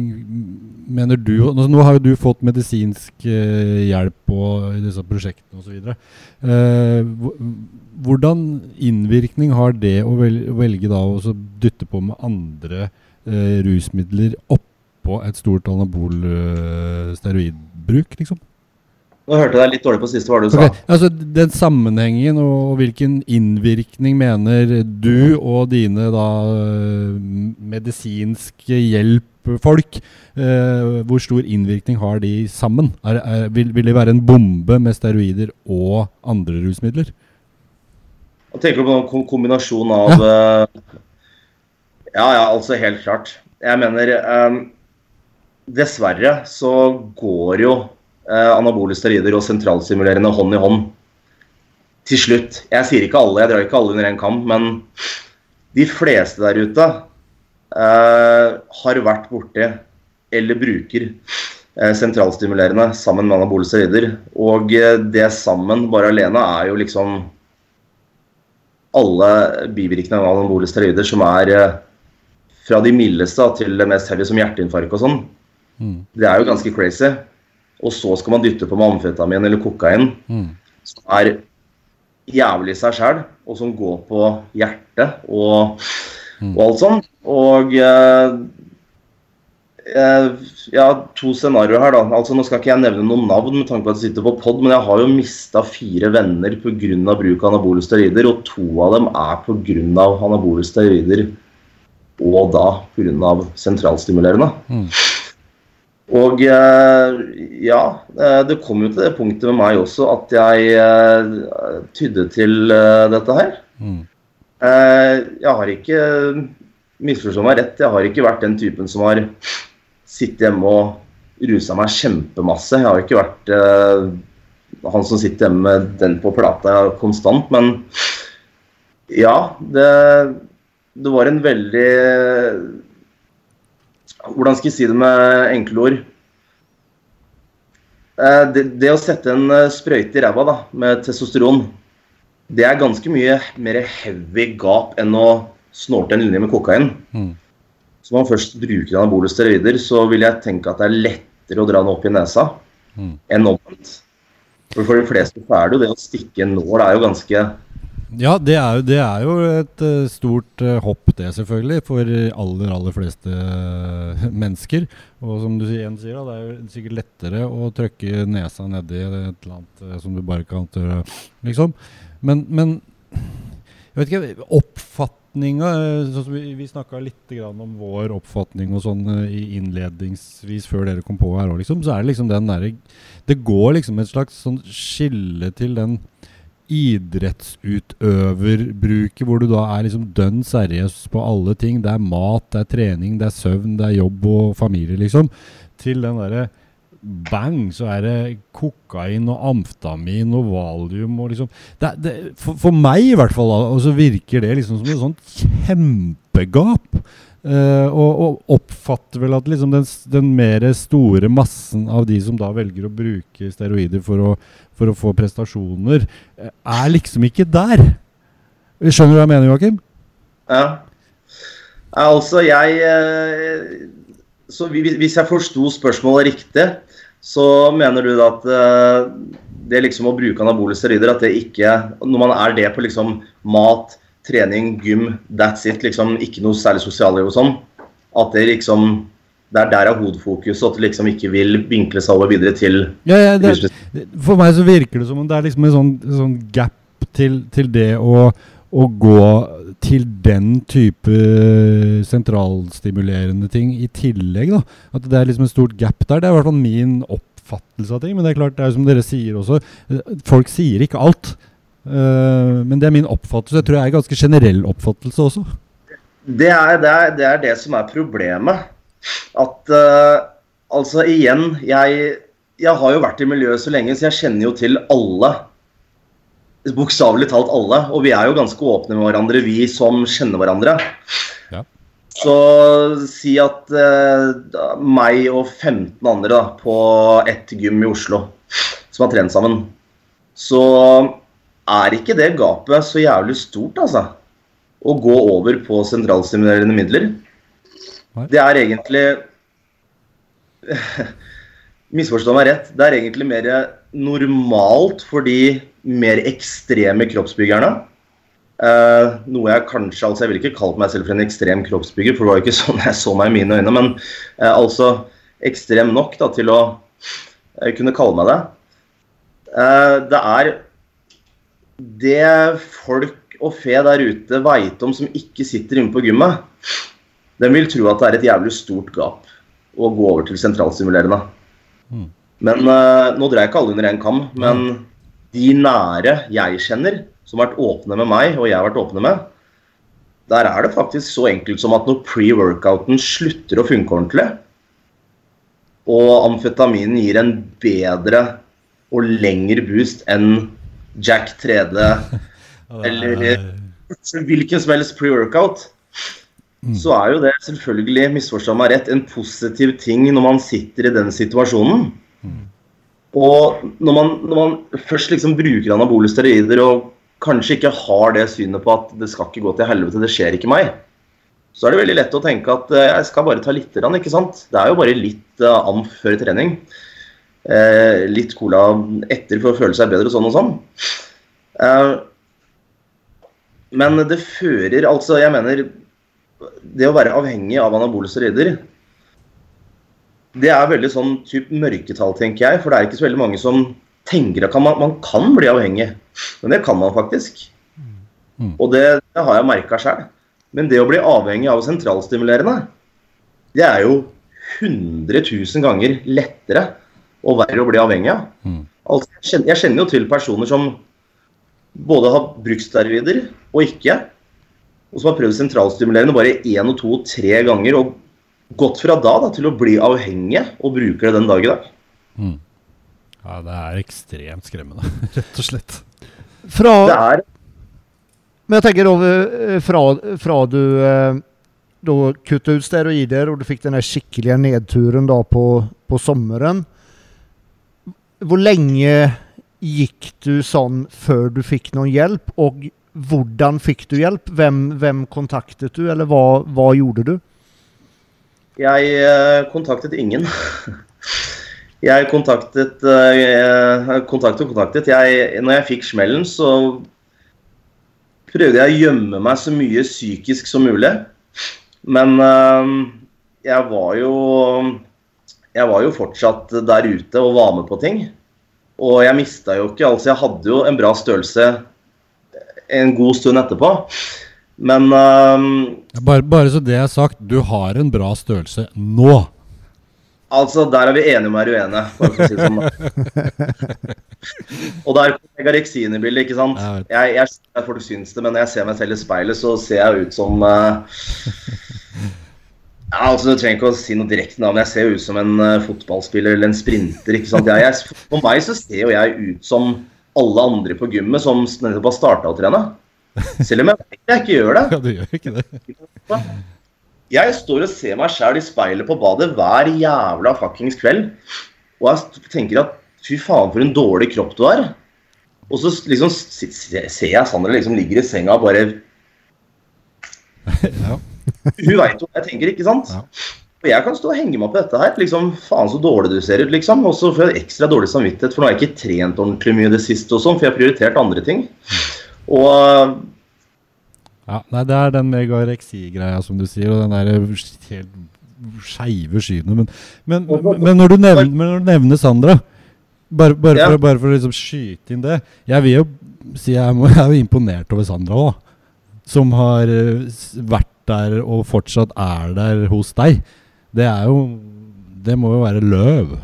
mener du altså Nå har jo du fått medisinsk hjelp på, i disse prosjektene osv. Uh, hvordan innvirkning har det å velge, da å dytte på med andre rusmidler oppå et stort anabol steroidbruk, liksom? Nå hørte jeg deg litt dårlig på siste hva du okay. sa. Altså, Den sammenhengen og, hvilken innvirkning mener du og dine da medisinske hjelpfolk eh, Hvor stor innvirkning har de sammen? Er, er, vil, vil, det være en bombe med steroider og andre rusmidler? Jeg tenker på en kombinasjon av ja. Uh, ja, ja, altså helt klart. Jeg mener um, Dessverre så går jo anabole steroider og sentralstimulerende hånd i hånd. Til slutt. Jeg sier ikke alle, jeg drar ikke alle under én kam, men de fleste der ute eh, har vært borti eller bruker eh, sentralstimulerende sammen med anabole steroider. Og eh, det sammen, bare alene, er jo liksom alle bivirkningene av anabole steroider som er eh, fra de mildeste til det mest heavy, som hjerteinfarkt og sånn. Mm. Det er jo ganske crazy og så skal man dytte på med amfetamin eller kokain, mm. som er jævlig i seg sjæl, og som går på hjertet og, mm. og alt sånn. Og eh, jeg ja, to scenarioer her, da. Altså, nå skal ikke jeg nevne noen navn med tanke på at jeg sitter på pod, men jeg har jo mista fire venner pga. bruk av anabole steroider, og to av dem er pga. anabole steroider og da pga. sentralstimulerende. Mm. Og eh, ja, eh, det kom jo til det punktet med meg også at jeg eh, tydde til dette her. Mm. Jeg har ikke Misforstå meg rett, jeg har ikke vært den typen som har sittet hjemme og rusa meg kjempemasse. Jeg har ikke vært han som sitter hjemme med den på plata konstant, men ja, det, det var en veldig hvordan skal jeg si det med enkle ord? Eh, det, det, å sette en eh, sprøyte i ræva da, med testosteron, det er ganske mye mer heavy gap enn å snorte en linje med kokain. Mm. Så når man først bruker anabole steroider, så vil jeg tenke at det er lettere å dra den opp i nesa mm. enn omvendt. For, for de fleste så er det jo det å stikke en nål er jo ganske ja, det er, jo, det er jo et uh, stort uh, hopp, det selvfølgelig, for aller, aller fleste uh, mennesker. Og som du igjen sier, da, det er jo sikkert lettere å trykke nesa nedi et eller annet som du bare kan tørre, liksom. Men, men jeg vet ikke, oppfatninga sånn Vi, vi snakka litt om vår oppfatning og sånn innledningsvis før dere kom på her òg, liksom. Så er det liksom den derre Det går liksom et slags sånn skille til den idrettsutøverbruket, hvor du da er liksom dønn seriøs på alle ting. Det er mat, det er trening, det er søvn, det er jobb og familie, liksom. Til den derre bang, så er det kokain og amfetamin og valium og liksom det, det, for, for, meg i hvert fall, og så virker det liksom som et sånt kjempegap. Uh, og, og, oppfatter vel at liksom den, den mer store massen av de som da velger å bruke steroider for å, for å få prestasjoner, uh, er liksom ikke der. Skjønner du hva jeg mener, Joakim? Ja. Altså, jeg uh, Så hvis jeg forsto spørsmålet riktig, så mener du da at det liksom å bruke anabole steroider, at det ikke Når man er det på liksom mat trening, gym, that's it. liksom Ikke noe særlig sosialliv og sånn. At det liksom det er der er hovedfokuset, at det liksom ikke vil vinkle seg over videre til ja, ja, det, For meg så virker det som om det er liksom en sånn, sånn gap til, til det å, å, gå til den type sentralstimulerende ting i tillegg. da At det er liksom en stort gap der. Det er i hvert fall min oppfattelse av ting. Men det er klart, det er som dere sier også, folk sier ikke alt. Uh, men det er min oppfattelse. Jeg tror det er en ganske generell oppfattelse også. Det er det, er, det, er det som er problemet. At uh, Altså igjen, jeg, jeg har jo vært i miljøet så lenge, så jeg kjenner jo til alle. Bokstavelig talt alle. Og vi er jo ganske åpne med hverandre, vi som kjenner hverandre. Ja. Så si at uh, meg og 15 andre da, på ett gym i Oslo som har trent sammen, så er ikke det gapet så jævlig stort, altså. Å gå over på sentralstimulerende midler. Det er egentlig Misforstå meg rett. Det er egentlig mer normalt for de mer ekstreme kroppsbyggerne. Eh, noe jeg kanskje altså Jeg ville ikke kalt meg selv for en ekstrem kroppsbygger, for det var jo ikke sånn jeg så meg i mine øyne. Men eh, altså ekstrem nok da, til å eh, kunne kalle meg det. Eh, det er det folk og fe der ute veit om som ikke sitter inne på gymmet, de vil tro at det er et jævlig stort gap å gå over til sentralstimulerende. Mm. Men eh, nå dreier jeg ikke alle under én kam, men de nære jeg kjenner, som har vært åpne med meg, og jeg har vært åpne med, der er det faktisk så enkelt som at når pre-workouten slutter å funke ordentlig, og amfetaminen gir en bedre og lengre boost enn Jack 3D Eller- hvilken som helst pre-workout, så er jo det selvfølgelig, misforstå meg rett, en positiv ting når man sitter i den situasjonen. Og når man, når man først liksom bruker anabole steroider og kanskje ikke har det synet på at det skal ikke gå til helvete, det skjer ikke meg, så er det veldig lett å tenke at eh, jeg skal bare ta litt, grann, ikke sant? Det er jo bare litt uh, amf før trening. Eh, litt cola etter for å føle seg bedre og sånn og sånn. Eh, men det fører altså Jeg mener Det å være avhengig av anabole steroider Det er veldig sånn typ mørketall, tenker jeg. For det er ikke så veldig mange som tenker at man, man kan bli avhengig. Men det kan man faktisk. Mm. Og det, det har jeg merka sjøl. Men det å bli avhengig av sentralstimulerende, det er jo 100 000 ganger lettere og verre å bli avhengig av. Mm. Altså, jeg, kjenner, jeg kjenner jo til personer som både har brukt steroider og ikke, og som har prøvd sentralstimulerende bare én og to og tre ganger, og gått fra da, da til å bli avhengige og bruker det den dag i dag. Mm. Ja, det er ekstremt skremmende, rett og slett. Fra, Det er men jeg tenker da, eh, fra, fra du eh, da kuttet ut steroider og du fikk den skikkelige nedturen da på, på sommeren. Hvor lenge gikk du sånn før du fikk noen hjelp, og hvordan fikk du hjelp? Hvem, hvem kontaktet du, eller hva, hva gjorde du? Jeg eh, kontaktet ingen. Jeg kontaktet eh, kontaktet og kontaktet. Jeg, når jeg fikk smellen, så prøvde jeg å gjemme meg så mye psykisk som mulig. Men eh, jeg var jo Jeg var jo fortsatt der ute og var med på ting. Og jeg mista jo ikke Altså, jeg hadde jo en bra størrelse en god stund etterpå. Men eh, Bare, bare så det er sagt, du har en bra størrelse nå. Altså, der er vi enige om å være uenige. for å si det sånn. Og der kommer Megareksin i bildet, ikke sant. Jeg. Jeg, jeg folk syns det, men når jeg ser meg selv i speilet, så ser jeg ut som eh, ja, altså, Du trenger ikke å si noe direkte navn, jeg ser jo ut som en uh, fotballspiller eller en sprinter. ikke sant? Jeg, jeg, for meg så ser jo jeg ut som alle andre på gymmet som nettopp har starta å trene. Selv om jeg vet jeg ikke gjør det. Ja, du gjør ikke det. Jeg står og ser meg sjæl i speilet på badet hver jævla fuckings kveld. Og jeg tenker at fy faen, for en dårlig kropp du har. Og så liksom ser jeg Sandra liksom ligger i senga og bare Ja. Hun veit jo hva jeg tenker, ikke sant? Ja. Og jeg kan stå og henge meg på dette her. liksom, Faen, så dårlig du ser ut, liksom. Og så får jeg ekstra dårlig samvittighet, for nå har jeg ikke trent ordentlig mye i det siste, og sånn, for jeg har prioritert andre ting. Og Ja, nei, det er den megareksi-greia som du sier, og den der helt skeive synet. Men, men, men, når du nevner, men når du nevner Sandra, bare, bare, Ja. for, bare for å liksom skyte inn det Jeg vil jo si jeg er jo imponert over Sandra òg, som har eh, vært der og fortsatt er der hos deg. Det er jo Det må jo være løv.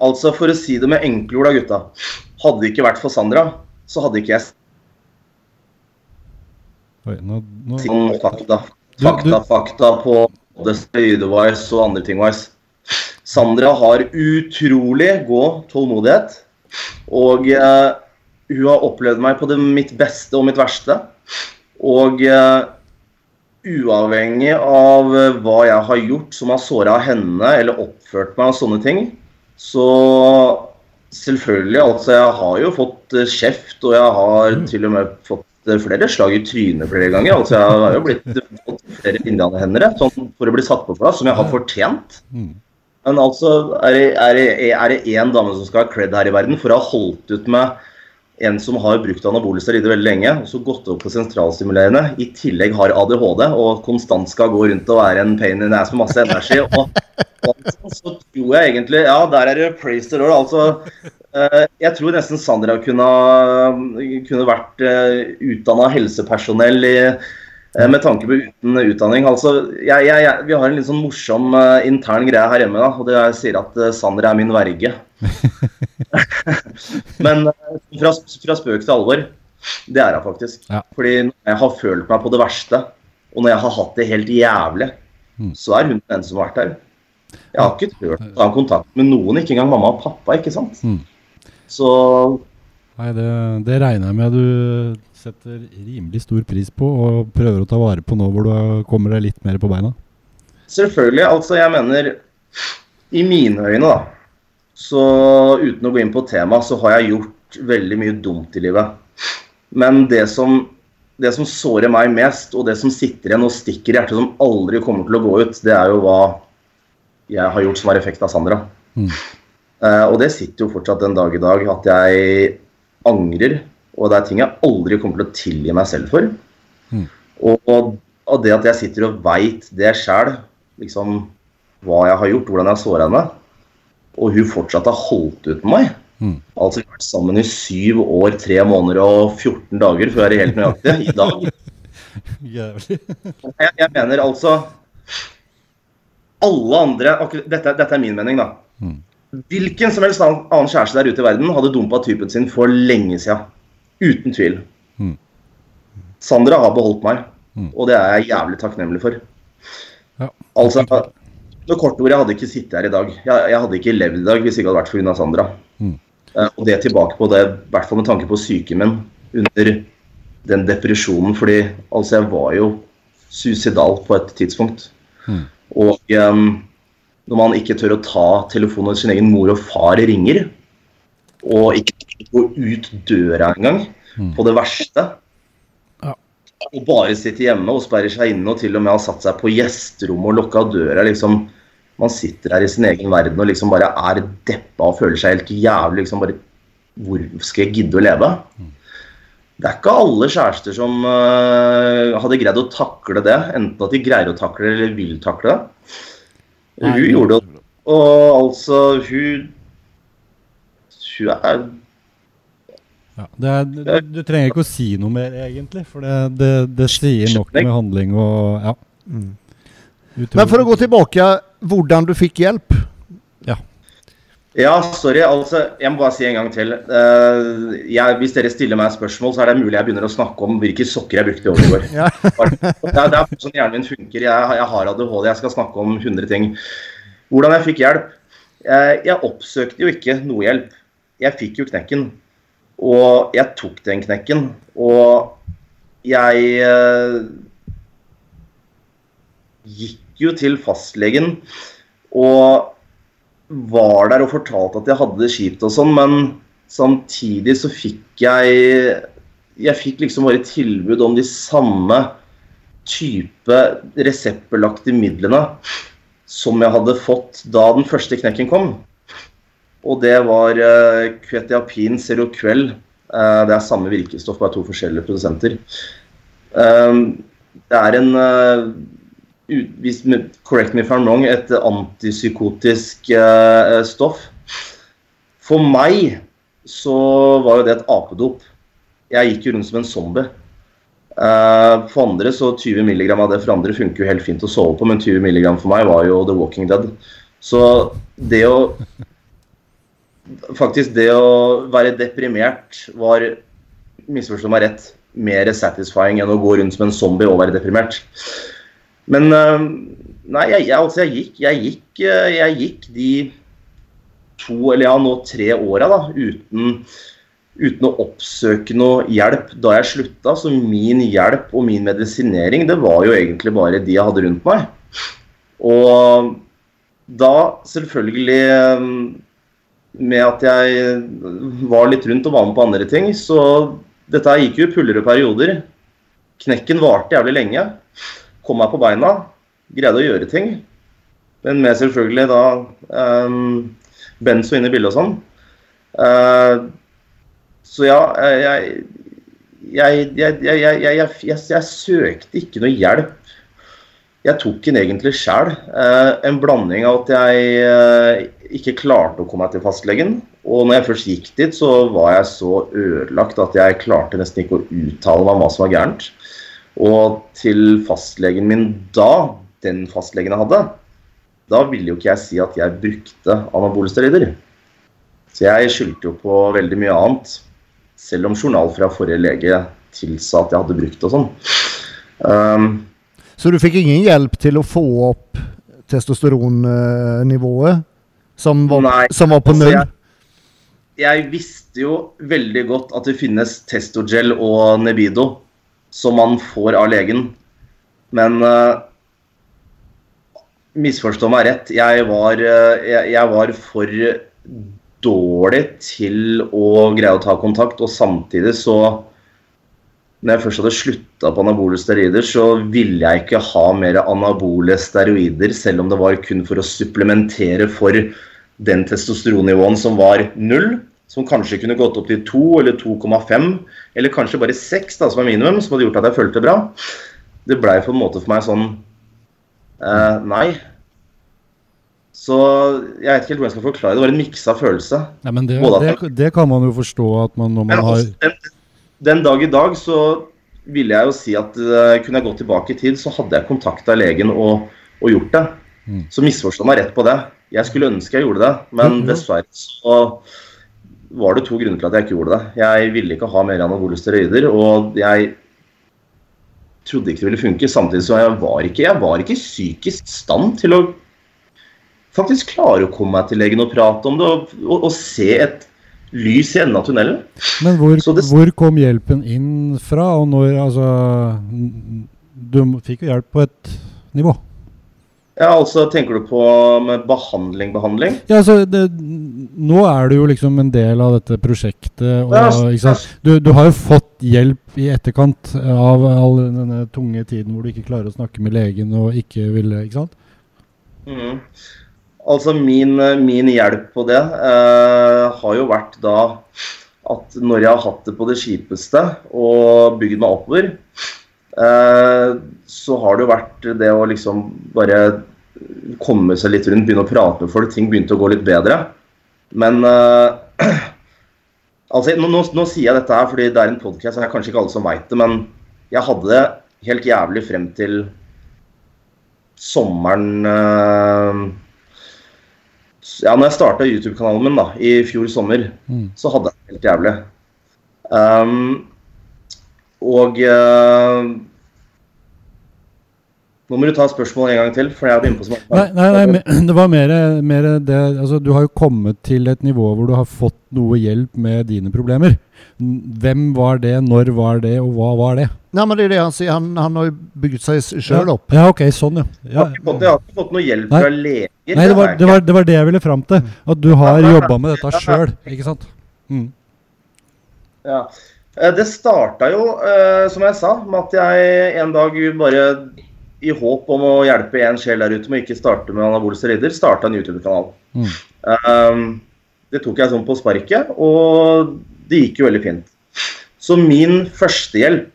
altså, for å si det med enkle ord, da, gutta. Hadde det ikke vært for Sandra, så hadde ikke jeg Oi, nå, nå, Fakta, fakta. Du- Fakta, fakta på både steroid-wise og andre ting-wise. Sandra har utrolig god tålmodighet. Og eh, hun har opplevd meg på det mitt beste og mitt verste. Og eh, uavhengig av eh, hva jeg har gjort som har såra henne eller oppført meg og sånne ting, så selvfølgelig Altså, jeg har jo fått eh, kjeft, og jeg har til og med fått eh, flere slag i trynet flere ganger. Altså, jeg har jo blitt fått flere indianerhendere sånn for å bli satt på plass, som jeg har fortjent. Mm. Men altså, er er, er det én dame som skal ha cred her i verden for å ha holdt ut med en som har brukt anabole steroider veldig lenge, og så gått opp på sentralstimulerende, i tillegg har ADHD og konstant skal gå rundt og være en pain in ass med masse energi. Og, og så tror jeg egentlig Ja, der er det praise the Lord. Altså, eh, jeg tror nesten Sandra kunne, kunne vært uh, utdanna helsepersonell i eh, med tanke på uten utdanning. Altså, jeg, jeg, vi har en litt sånn morsom intern greie her hjemme. Da, og det er, Jeg sier at Sandra er min verge. Men uh, fra, fra spøk til alvor, det er jeg faktisk. Ja. Fordi når jeg har følt meg på det verste, og når jeg har hatt det helt jævlig, Mm. så er hun den som har vært der. Jeg har ikke turt å ta kontakt med noen, ikke engang mamma og pappa. ikke sant? Mm. Så Nei, det, det regner jeg med du setter rimelig stor pris på og prøver å ta vare på nå hvor du er- kommer deg litt mer på beina. Selvfølgelig. Altså, jeg mener I mine øyne, da, så uten å gå inn på temaet, så har jeg gjort veldig mye dumt i livet. Men det som, det som sårer meg mest, og det som sitter igjen og stikker i hjertet, som aldri kommer til å gå ut, det er jo hva jeg har gjort som har effekt av Sandra. Mm. Uh, og det sitter jo fortsatt den dag i dag at jeg angrer, og det er ting jeg aldri kommer til å tilgi meg selv for. Mm. Og, og, og det at jeg sitter og veit det sjæl, liksom hva jeg har gjort, hvordan jeg har såra henne, og hun fortsatt har holdt ut med meg. Mm. Altså vi har vært sammen i syv år, tre måneder og 14 dager, for å være helt nøyaktig, i dag. Jævlig. Jeg, jeg mener altså Alle andre dette, dette er min mening, da. Mm. Hvilken som helst annen annen kjæreste der ute i verden hadde dumpa typen sin for lenge siden. Uten tvil. Mm. Sandra har beholdt meg, Mm. og det er jeg jævlig takknemlig for. Ja. Altså, med kort ord, jeg hadde ikke sittet her i dag. Jeg, jeg hadde ikke levd i dag hvis ikke hadde vært pga. Sandra. Mm. Eh, og det tilbake på det, i hvert fall med tanke på psyken min under den depresjonen. Fordi altså, jeg var jo suicidal på et tidspunkt. Mm. Og um, når man ikke tør å ta telefonen når sin egen mor og far ringer, og ikke gå ut døra engang, Mm. på det verste. Og bare sitte hjemme og sperre seg inne og til og med ha satt seg på gjesterommet og lukka døra. liksom Man sitter her i sin egen verden og liksom bare er deppa og føler seg helt jævlig. liksom bare Hvor skal jeg gidde å leve? Det er ikke alle kjærester som uh, hadde greid å takle det. Enten at de greier å takle det eller vil takle det. Hun gjorde det. Og altså, hun Hun er Ja, det er, du, du trenger ikke å si noe mer, egentlig, for det, det, det sier nok med handling og Ja. Mm. Men for å gå tilbake, hvordan du fikk hjelp? Ja, sorry. altså, Jeg må bare si en gang til. Uh, jeg, hvis dere stiller meg spørsmål, så er det mulig jeg begynner å snakke om hvilke sokker jeg brukte i overgår. Ja. det, er, det er sånn hjernen min funker. Jeg, jeg har ADHD, jeg skal snakke om 100 ting. Hvordan jeg fikk hjelp? Uh, jeg oppsøkte jo ikke noe hjelp. Jeg fikk jo knekken. Og jeg tok den knekken. Og jeg eh, gikk jo til fastlegen og var der og fortalte at jeg hadde det kjipt og sånn, men samtidig så fikk jeg Jeg fikk liksom bare tilbud om de samme type reseptbelagte midlene som jeg hadde fått da den første knekken kom. Og det var uh, Kvetiapin Seroquel. Uh, det er samme virkestoff, bare to forskjellige produsenter. Um, det er en hvis, correct me if I'm wrong, et antipsykotisk eh, stoff. For meg så var jo det et apedop. Jeg gikk jo rundt som en zombie. Eh, for andre så 20 mg av det for andre funker jo helt fint å sove på, men 20 mg for meg var jo The Walking Dead. Så det å Faktisk det å være deprimert var, misforstå meg rett, mer satisfying enn å gå rundt som en zombie og være deprimert. Men eh, Nei, jeg, jeg, altså jeg gikk, jeg gikk, eh, jeg gikk de to, eller ja, nå tre åra da, uten, uten å oppsøke noe hjelp da jeg slutta. Så min hjelp og min medisinering, det var jo egentlig bare de jeg hadde rundt meg. Og da selvfølgelig eh, med at jeg var litt rundt og var med på andre ting, så dette gikk jo i og perioder. Knekken varte jævlig lenge. Kom meg på beina, greide å gjøre ting. Men med selvfølgelig da um, benzo inn i bildet og sånn. Uh, så ja, jeg jeg, jeg, jeg søkte ikke noe hjelp. Jeg tok den egentlig sjæl. Uh, en blanding av at jeg uh, ikke klarte å komme meg til fastlegen. Og når jeg først gikk dit, så var jeg så ødelagt at jeg klarte nesten ikke å uttale meg om hva som var gærent. Og til fastlegen min da, den fastlegen jeg hadde, da ville jo ikke jeg si at jeg brukte anabole steroider. Så jeg skyldte jo på veldig mye annet. Selv om journal fra forrige lege tilsa at jeg hadde brukt og sånn. Um, så du fikk ingen hjelp til å få opp testosteronnivået? Som var, Nei, som var på altså, null? Jeg, jeg, visste jo veldig godt at det finnes Testogel og Nebido som man får av legen. Men uh, misforstå meg rett, jeg var, uh, jeg, jeg var, for dårlig til å greie å ta kontakt. Og samtidig så når jeg først hadde slutta på anabole steroider, så ville jeg ikke ha mer anabole steroider, selv om det var kun for å supplementere for den testosteronnivåen som var null. Som kanskje kunne gått opp til 2 eller 2,5, eller kanskje bare 6, da, som er minimum, som hadde gjort at jeg følte bra. Det blei på en måte for meg sånn eh, Nei. Så jeg vet ikke helt hvordan jeg skal forklare det. Det var en miksa følelse. Ja, men det, det, det, kan man jo forstå at man når man har den dag i dag så ville jeg jo si at uh, kunne jeg gått tilbake i tid, så hadde jeg kontakta legen og, og, gjort det. Mm. Så misforstå meg rett på det. Jeg skulle ønske jeg gjorde det, men mm. dessverre så var det to grunner til at jeg ikke gjorde det. Jeg ville ikke ha mer anabole steroider, og jeg trodde ikke det ville funke. Samtidig så jeg var ikke jeg var ikke psykisk stand til å faktisk klare å komme meg til legen og prate om det og, og, og se et lys i enden av tunnelen. Men hvor, det, hvor, kom hjelpen inn fra, og når Altså Du fikk jo hjelp på et nivå? Ja, altså Tenker du på med behandling, behandling? Ja, altså det, Nå er du jo liksom en del av dette prosjektet. Og, ja, du, du, har jo fått hjelp i etterkant av all denne tunge tiden hvor du ikke klarer å snakke med legen og ikke ville Ikke sant? Mm. Altså min, min, hjelp på det eh, har jo vært da at når jeg har hatt det på det kjipeste og bygd meg oppover, eh, så har det jo vært det å liksom bare komme seg litt rundt, begynne å prate med folk. Ting begynte å gå litt bedre. Men eh, altså, nå, nå, nå, sier jeg dette her fordi det er en podkast, og det er kanskje ikke alle som veit det, men jeg hadde det helt jævlig frem til sommeren eh, ja, når jeg starta YouTube-kanalen min da, i fjor sommer, mm. så hadde jeg det helt jævlig. Um, og uh, Nå må du ta spørsmålet en gang til. for jeg hadde innpå som Nei, nei, nei, det var mer, mer det altså, Du har jo kommet til et nivå hvor du har fått noe hjelp med dine problemer. Hvem var det, når var det, og hva var det? Nei, men det er det Han sier. Han, han har jo bygd seg sjøl opp. Ja, ok, sånn, ja. ja. Jeg, har ikke fått, jeg har ikke fått noe hjelp fra leger. Nei, det var det, var, det var det, jeg ville fram til. At du har ja, jobba med dette sjøl, ikke sant? Mm. Ja. Eh, det starta jo, uh, som jeg sa, med at jeg en dag bare i håp om å hjelpe en sjel der ute med å ikke starte med anabole steroider, starta en YouTube-kanal. Mm. Um, det tok jeg sånn på sparket, og det gikk jo veldig fint. Så min førstehjelp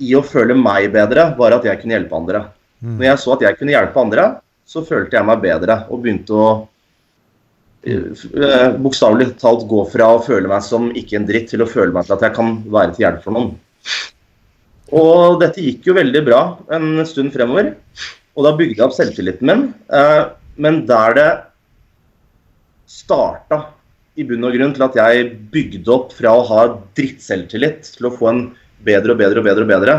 i å føle meg bedre, var at jeg kunne hjelpe andre. Mm. Når jeg så at jeg kunne hjelpe andre, så følte jeg meg bedre og begynte å uh, bokstavelig talt gå fra å føle meg som ikke en dritt, til å føle meg til at jeg kan være til hjelp for noen. Og dette gikk jo veldig bra en stund fremover. Og da bygde jeg opp selvtilliten min. Uh, men der det starta i bunn og grunn til at jeg bygde opp fra å ha drittselvtillit til å få en bedre og bedre og bedre og bedre,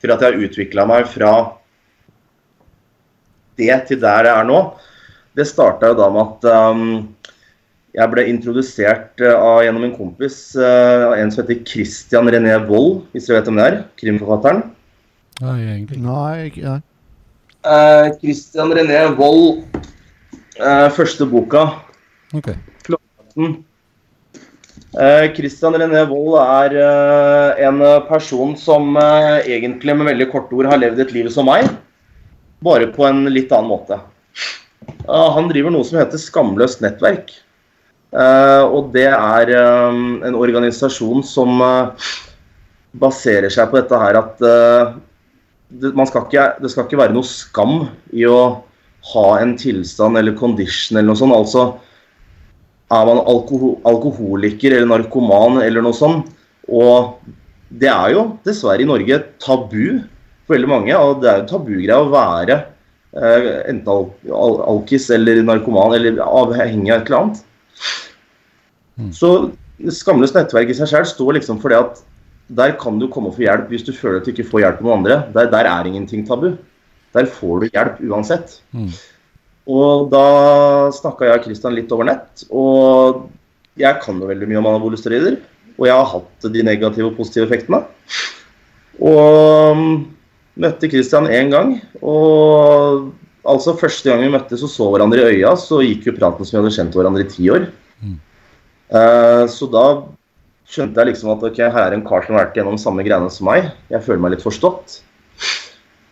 til at jeg har utvikla meg fra det til der jeg er nå, det starta jo da med at um, jeg ble introdusert uh, av, gjennom en kompis, av en som heter Christian René Wold, hvis dere vet hvem det er? Krimforfatteren. Nei, egentlig. Nei, ikke- jeg. Eh, Christian René Wold, eh, første boka, Ok. Klokken. Eh, Christian René Wold er eh, en person som eh, egentlig med veldig korte ord har levd et liv som meg, bare på en litt annen måte. Eh, han driver noe som heter Skamløst nettverk. Eh, og det er eh, en organisasjon som eh, baserer seg på dette her at eh, det, skal ikke, det skal ikke være noe skam i å ha en tilstand eller condition eller noe sånt. Altså, er man alkohol, alkoholiker eller narkoman eller noe sånt. Og det er jo dessverre i Norge tabu for veldig mange. Og det er jo tabugreie å være eh, enten al al alkis eller narkoman eller avhengig av et eller annet. Så Skamløst nettverk i seg selv står liksom for det at der kan du komme og få hjelp hvis du føler at du ikke får hjelp av noen andre. Der, der er ingenting tabu. Der får du hjelp uansett. Mm. Og da snakka jeg og Kristian litt over nett. Og jeg kan jo veldig mye om anabole. Og jeg har hatt de negative og positive effektene. Og mm, møtte Kristian én gang. Og altså første gang vi møttes og så hverandre i øya, så gikk jo praten som vi hadde kjent hverandre i ti år. Mm. Eh, så da skjønte jeg liksom at ok, her er en kar som har vært gjennom samme greiene som meg. Jeg føler meg litt forstått.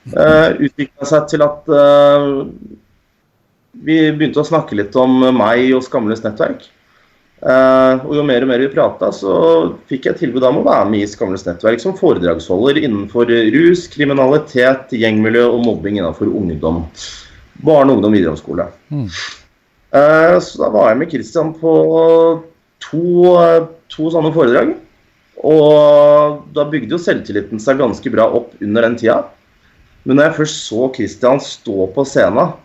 Uh, Utvikla seg til at uh, vi begynte å snakke litt om meg og Skamløst nettverk. Eh, og jo mer og mer vi prata, så fikk jeg tilbud om å være med i Skamles nettverk som foredragsholder innenfor rus, kriminalitet, gjengmiljø og mobbing innenfor ungdom. Barne-, ungdom, videregående. Mm. uh, så da var jeg med Kristian på to, to sånne foredrag. Og da bygde jo selvtilliten seg ganske bra opp under den tida. Men når jeg først så Kristian stå på scenen,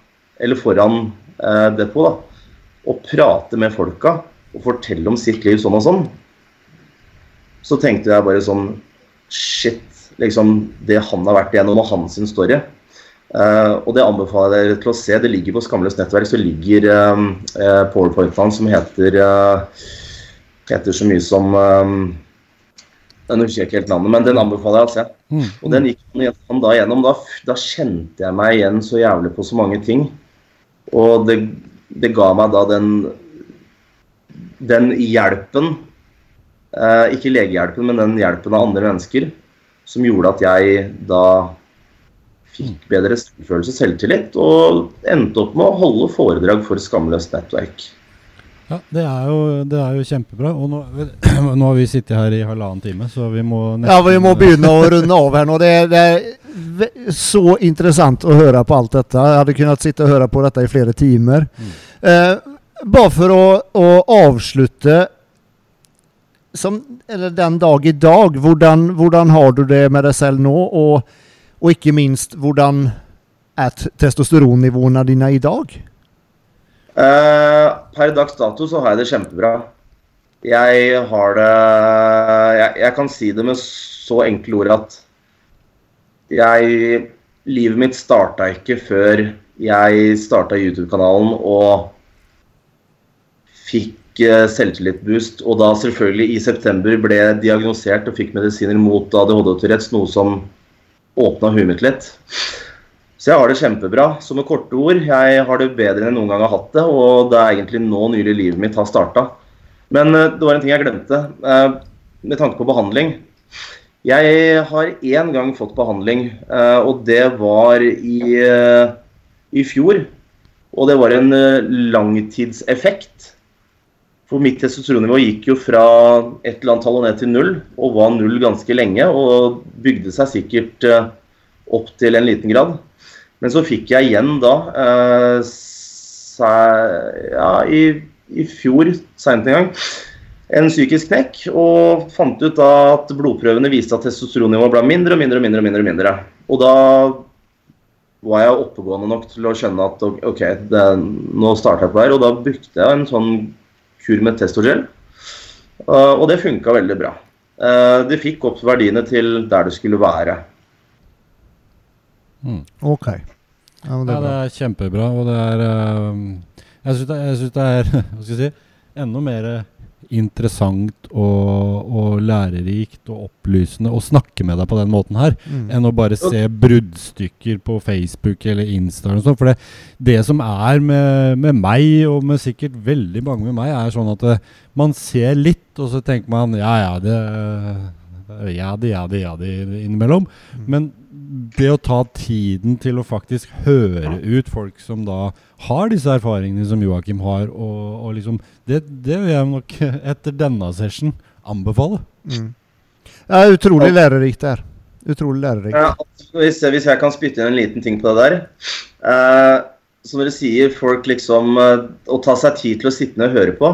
eller foran uh, depot, da, og prate med folka og fortelle om sitt liv sånn og sånn, så tenkte jeg bare sånn Shit, liksom det han har vært igjennom, og hans story. Uh, og det anbefaler jeg dere til å se. Det ligger på Skamløst nettverk, så ligger uh, powerpointene som heter heter så mye som eh, Jeg husker ikke helt navnet, men den anbefaler jeg å se. Mm. Og den gikk han da gjennom. Da, da kjente jeg meg igjen så jævlig på så mange ting. Og det, det ga meg da den den hjelpen eh, Ikke legehjelpen, men den hjelpen av andre mennesker som gjorde at jeg da fikk bedre selvfølelse, selvtillit, og endte opp med å holde foredrag for Skamløst nettverk. Ja, det er, jo, det er jo kjempebra. Og nå, nå har vi sittet her i halvannen time, så vi må Ja, vi må begynne å runde av her nå. Det er, det er så interessant å høre på alt dette. Jeg hadde kunnet sitte og høre på dette i flere timer. Mm. Eh, bare for å, å avslutte som, Den dag i dag, hvordan, hvordan har du det med deg selv nå? Og, og ikke minst, hvordan er testosteronnivåene dine i dag? Eh, per dags dato så har jeg det kjempebra. Jeg har det jeg, jeg kan si det med så enkle ord at jeg Livet mitt starta ikke før jeg starta YouTube-kanalen og fikk eh, selvtillitsboost. Og da selvfølgelig i september ble jeg diagnosert og fikk medisiner mot ADHD og Tourettes, noe som åpna huet mitt litt. Så jeg har det kjempebra. Så med korte ord, jeg har det bedre enn jeg noen gang har hatt det. Og det er egentlig nå nylig livet mitt har starta. Men eh, det var en ting jeg glemte. eh, med tanke på behandling. Jeg har én gang fått behandling, eh, og det var i, i fjor. Og det var en langtidseffekt. For mitt testosteronnivå gikk jo fra et eller annet tall og ned til null, og var null ganske lenge. Og bygde seg sikkert eh, opp til en liten grad. Men så fikk jeg igjen da, eh, ja, i, i fjor, seint en gang, en psykisk knekk. Og fant ut da at blodprøvene viste at testosteronnivået ble mindre og mindre og mindre. Og mindre og mindre. Og da var jeg oppegående nok til å skjønne at ok, det, nå starter jeg på her. Og da brukte jeg en sånn kur med testogel. Uh, og det funka veldig bra. Uh, det fikk opp verdiene til der det skulle være. Ok. Ja, men det Ja, er det er kjempebra, og det er eh, Jeg syns det, det er hva skal jeg si, enda mer interessant og, og lærerikt og opplysende å snakke med deg på den måten her, Mm. enn å bare se bruddstykker på Facebook eller Insta eller sånt. For det, det som er med, med meg, og med sikkert veldig mange med meg, er sånn at det, man ser litt, og så tenker man ja ja, det ja det, ja det, ja det innimellom. Men det å ta tiden til å faktisk høre ut folk som da har disse erfaringene som Joakim har, og, og liksom det, det vil jeg nok etter denne session anbefale. Mm. er utrolig lærerikt det her. Utrolig lærerikt. Ja, hvis, hvis jeg kan spytte inn en liten ting på det der. Eh, som dere sier, folk liksom eh, Å ta seg tid til å sitte ned og høre på.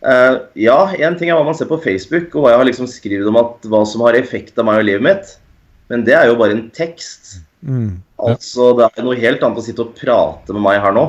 Eh, ja, én ting er hva man ser på Facebook, og hva jeg har liksom skrevet om at, hva som har effekt av meg og livet mitt. Men det er jo bare en tekst. Mm. Altså, Det er noe helt annet å sitte og prate med meg her nå.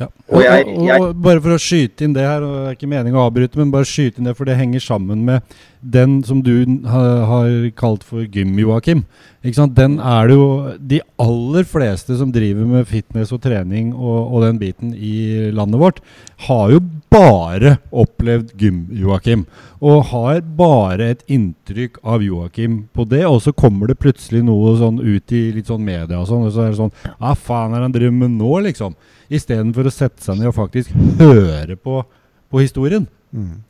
Ja. Og Og, jeg- og, og, bare for å skyte inn det her, og det er ikke meningen å avbryte, men bare skyte inn det, for det henger sammen med den som du har, kalt for gym, Joakim. Den er det jo de aller fleste som driver med fitness og trening og, og den biten i landet vårt, har jo bare opplevd gym, Joakim. Og har bare et inntrykk av Joakim på det, og så kommer det plutselig noe sånn ut i litt sånn media og sånn, og så er det sånn Hva faen er det han driver med nå, liksom? Istedenfor å sette seg ned og faktisk høre på, på historien. Mm.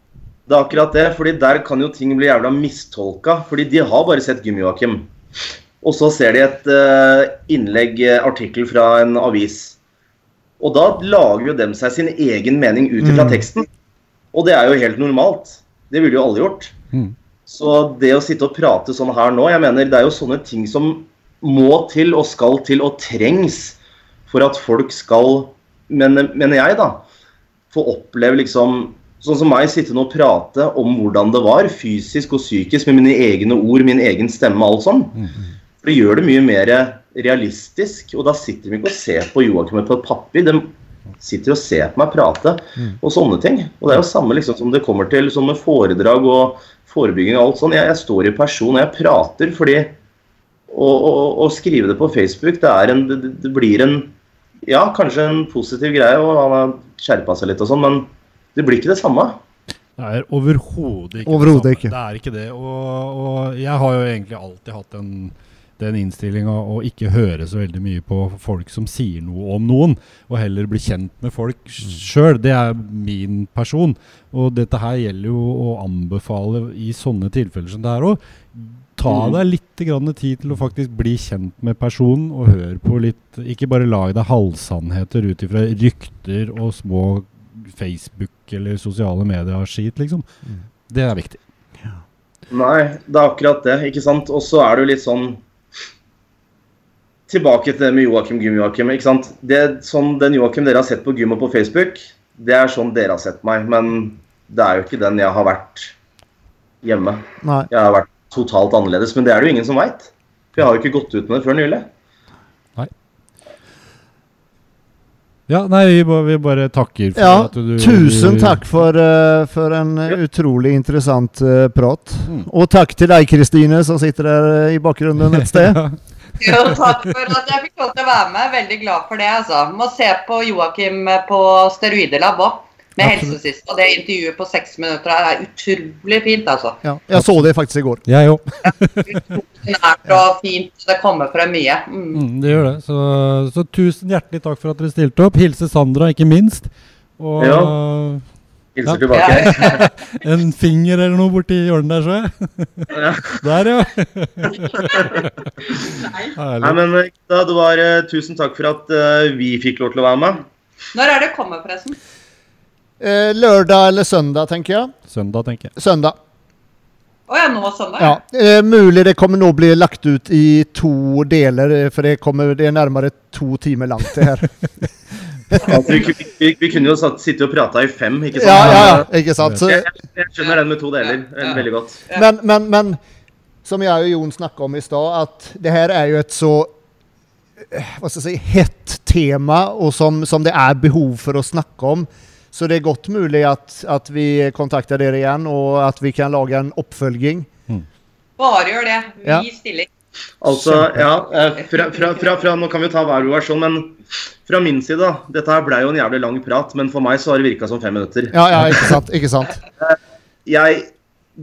Det er akkurat det, fordi der kan jo ting bli jævla mistolka. Fordi de har bare sett Gym Joakim. Og så ser de et uh, innlegg, eh, artikkel fra en avis. Og da lager jo dem seg sin egen mening ut ifra Mm. teksten. Og det er jo helt normalt. Det ville jo alle gjort. Mm. Så det å sitte og prate sånn her nå, jeg mener det er jo sånne ting som må til og skal til og trengs for at folk skal, mener, mener jeg da, få oppleve liksom Sånn som meg, sitte nå og prate om hvordan det var, fysisk og psykisk, med mine egne ord, min egen stemme alt sånn. For det gjør det mye mer realistisk. Og da sitter de ikke og ser på Joakim på et papir. De sitter og ser på meg prate og sånne ting. Og det er jo samme liksom som det kommer til sånn med foredrag og forebygging og alt sånn. Jeg, jeg står i person og jeg prater fordi å, skrive det på Facebook, det, en, det, det blir en Ja, kanskje en positiv greie, og han har skjerpa seg litt og sånn, men det blir ikke det samme. Det er overhodet ikke Overhodet det samme. ikke. Det er ikke det. Og, og jeg har jo egentlig alltid hatt den, den innstillinga å ikke høre så veldig mye på folk som sier noe om noen, og heller bli kjent med folk sjøl. Det er min person. Og dette her gjelder jo å anbefale i sånne tilfeller som det her òg. Ta Mm. deg litt grann tid til å faktisk bli kjent med personen, og hør på litt Ikke bare lag deg halvsannheter ut ifra rykter og små Facebook eller sosiale medier-skit, liksom. Mm. Det er viktig. Nei, det er akkurat det, ikke sant. Og så er det jo litt sånn Tilbake til det med Joakim Gym Joakim. ikke sant? Det, sånn, Den Joakim dere har sett på gym og på Facebook, det er sånn dere har sett meg. Men det er jo ikke den jeg har vært hjemme. Nei. Jeg har vært totalt annerledes. Men det er det jo ingen som veit. For jeg har jo ikke gått ut med det før nylig. Ja, nei, vi bare, vi bare takker for Ja, at du tusen takk for, uh, for en ja. utrolig interessant uh, prat. Mm. Og takk til deg, Kristine, som sitter der eh, i bakgrunnen et sted. Ja. Jo, takk for at jeg fikk lov til å være med. Veldig glad for det. altså. Må se på Joakim på Steroidelab òg, med helsesist. Og det intervjuet på seks minutter er utrolig fint, altså. Ja, jeg så det faktisk i går. Jeg òg. Nært og fint. Det kommer frem mye. Mm. Mm, det gjør det. Så, så tusen hjertelig takk for at dere stilte opp. Hilse Sandra, ikke minst. Og Ja. Hilser Ja. tilbake. en finger eller noe borti hjørnet der, så jeg. Ja. Der, ja. Nei, men eh, da, det var eh, Tusen takk for at uh, vi fikk lov til å være med. Når er det kommer, forresten? Eh, lørdag eller søndag, tenker jeg. Søndag, tenker jeg. Søndag. Å ja, nå søndag? Ja. Eh, mulig det kommer nå bli lagt ut i to deler, eh, for det, kommer, det er nærmere to timer langt, det her. Altså, vi, vi, vi kunne jo satt, sitte og prata i fem, ikke sant? Ja, ja, ikke sant? Så, Jeg, jeg, skjønner den med to deler eh, Ja. veldig godt. men, men, men som jeg og Jon snakket om i stad, at det her er jo et så eh, hva skal jeg si, hett tema, og som, som det er behov for å snakke om. Så det er godt mulig at, at vi kontakter dere igjen, og at vi kan lage en oppfølging. Bare gjør det. Vi Ja. stiller. Altså, ja eh, fra, fra, fra, fra, Nå kan vi ta hver versjon, men fra min side, da. Dette her blei jo en jævlig lang prat, men for meg så har det virka som fem minutter. Ja, ja, ikke sant. Ikke sant. Jeg,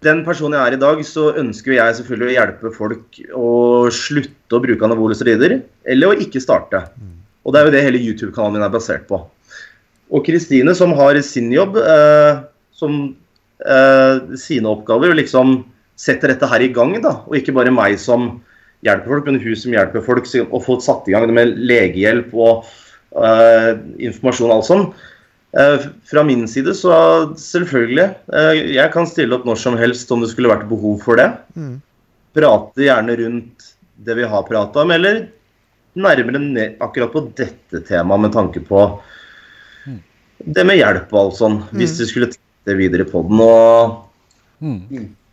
den personen jeg er i dag, så ønsker jeg selvfølgelig å hjelpe folk å slutte å bruke anabole steroider, eller å ikke starte. Og det er jo det hele YouTube-kanalen min er basert på. Og Kristine, som har sin jobb, eh, som eh, sine oppgaver, liksom setter dette her i gang, da, og ikke bare meg som hjelper folk, men hun som hjelper folk å få satt i gang med legehjelp og eh, informasjon og alt sånn. Fra min side så selvfølgelig. Uh, jeg kan stille opp når som helst om det skulle vært behov for det. Mm. Prate gjerne rundt det vi har prata om, eller nærmere ned akkurat på dette temaet med tanke på. Det med hjelp og alt sånn, hvis Mm. du skulle tatt det videre på den. Og Mm.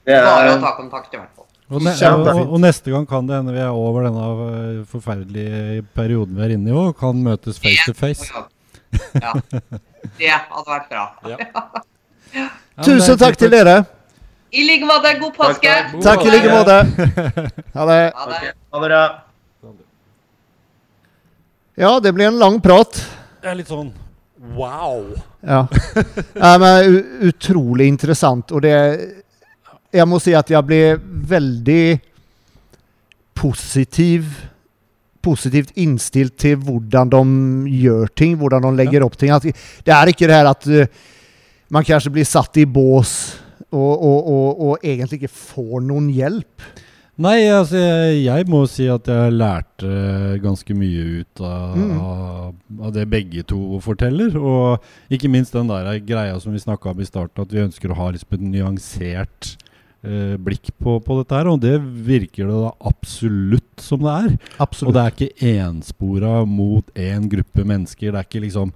det Bare å er, ta kontakt, i hvert fall. Og, ne og, og neste gang kan det hende vi er over denne eh, forferdelige perioden vi er inne i òg, kan møtes face to face. Ja. Det hadde vært bra. Ja. Ja, Tusen er takk til dere. I like måte. God påske. takk. takk. Takk i like måte. Ha det. Ha det. Ha det bra. Ja, det blir en lang prat. Det er litt sånn wow. Ja. ja men utrolig interessant. Og det Jeg må si at jeg ble veldig positiv Positivt innstilt til hvordan de gjør ting, hvordan de legger opp ting. At det er ikke det her at uh, man kanskje blir satt i bås og, og, og, og egentlig ikke får noen hjelp. Nei, altså jeg, jeg må si at jeg lærte ganske mye ut av, Mm. av, det begge to forteller. Og ikke minst den der greia som vi snakka om i starten, at vi ønsker å ha liksom et nyansert eh, blikk på, på dette her. Og det virker det da absolutt som det er. Og det er ikke enspora mot én gruppe mennesker. Det er ikke liksom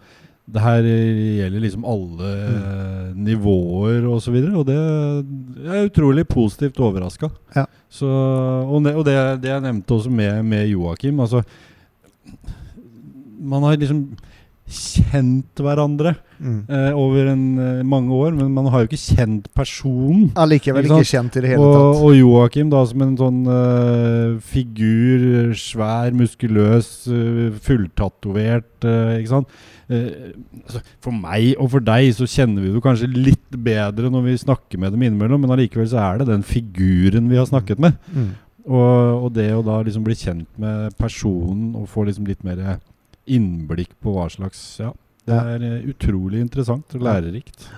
det her gjelder liksom alle mm. nivåer osv. Og, så videre, og det jeg er utrolig positivt overraska. Ja. Og det, og det, det jeg nevnte også med, med Joakim altså, Man har liksom kjent hverandre Mm. eh, over en, eh, mange år, men man har jo ikke kjent personen. Allikevel Ikke ikke kjent i det hele Og, tatt. og Joakim da som en sånn uh, figur, svær, muskuløs, uh, fulltatovert, uh, ikke sant. Eh, altså, for meg og for deg så kjenner vi det kanskje litt bedre når vi snakker med dem innimellom, men allikevel så er det den figuren vi har snakket med. Mm. Og, og det å da liksom bli kjent med personen og få liksom litt mer innblikk på hva slags Ja, det er eh, utrolig interessant og lærerikt.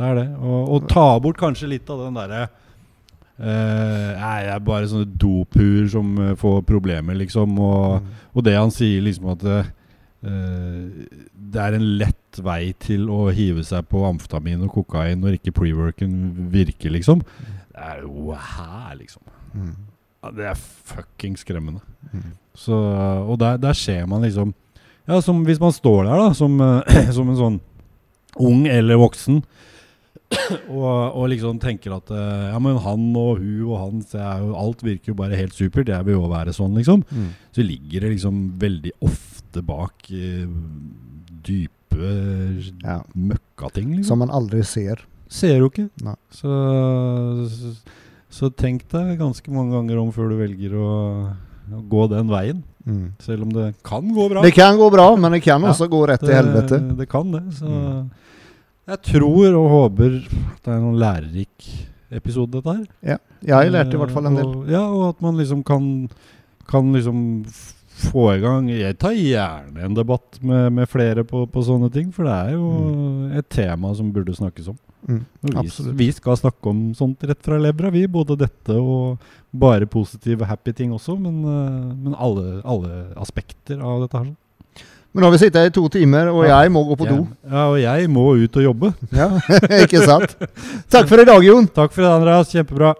Det er det. Og, og ta bort kanskje litt av den derre Uh, Nei, det er bare sånne dophuer som uh, får problemer, liksom. Og, Mm. og det han sier, liksom at eh, det er en lett vei til å hive seg på amfetamin og kokain når ikke pre-worken virker, liksom. Det er jo her, liksom. Mm. Ja, det er fucking skremmende. Mm. Så, og der, der ser man liksom Ja, som hvis man står der, da, som, eh, som en sånn ung eller voksen, og, og liksom tenker at eh, Ja, men han og hun og han så jo, Alt virker jo bare helt supert. Jeg vil jo være sånn, liksom. Mm. Så ligger det liksom veldig ofte bak eh, dype Ja. møkkating, liksom. Som man aldri ser. Ser jo ikke. Så, så, så tenk deg ganske mange ganger om før du velger å, å gå den veien. Mm. Selv om det kan gå bra. Det kan gå bra, men det kan Ja. også gå rett til helvete. det kan det. Så Mm. jeg tror og håper det er noen lærerik episode, dette her. Jeg lærte i hvert fall en del. Og, ja, og at man liksom kan, kan liksom få i gang Jeg tar gjerne en debatt med, med flere på, på sånne ting, for det er jo et tema som burde snakkes om. Mm. Vi, vi skal snakke om sånt rett fra levra, vi. Både dette og bare positive, happy ting også, men, eh, men alle, alle aspekter av dette her. sånn. Men nå har vi sittet i to timer, og Ja. jeg må gå på do. Ja, og jeg må ut og jobbe. Ja, Ikke sant? Takk for i dag, Jon. Takk for det, Andreas. Kjempebra.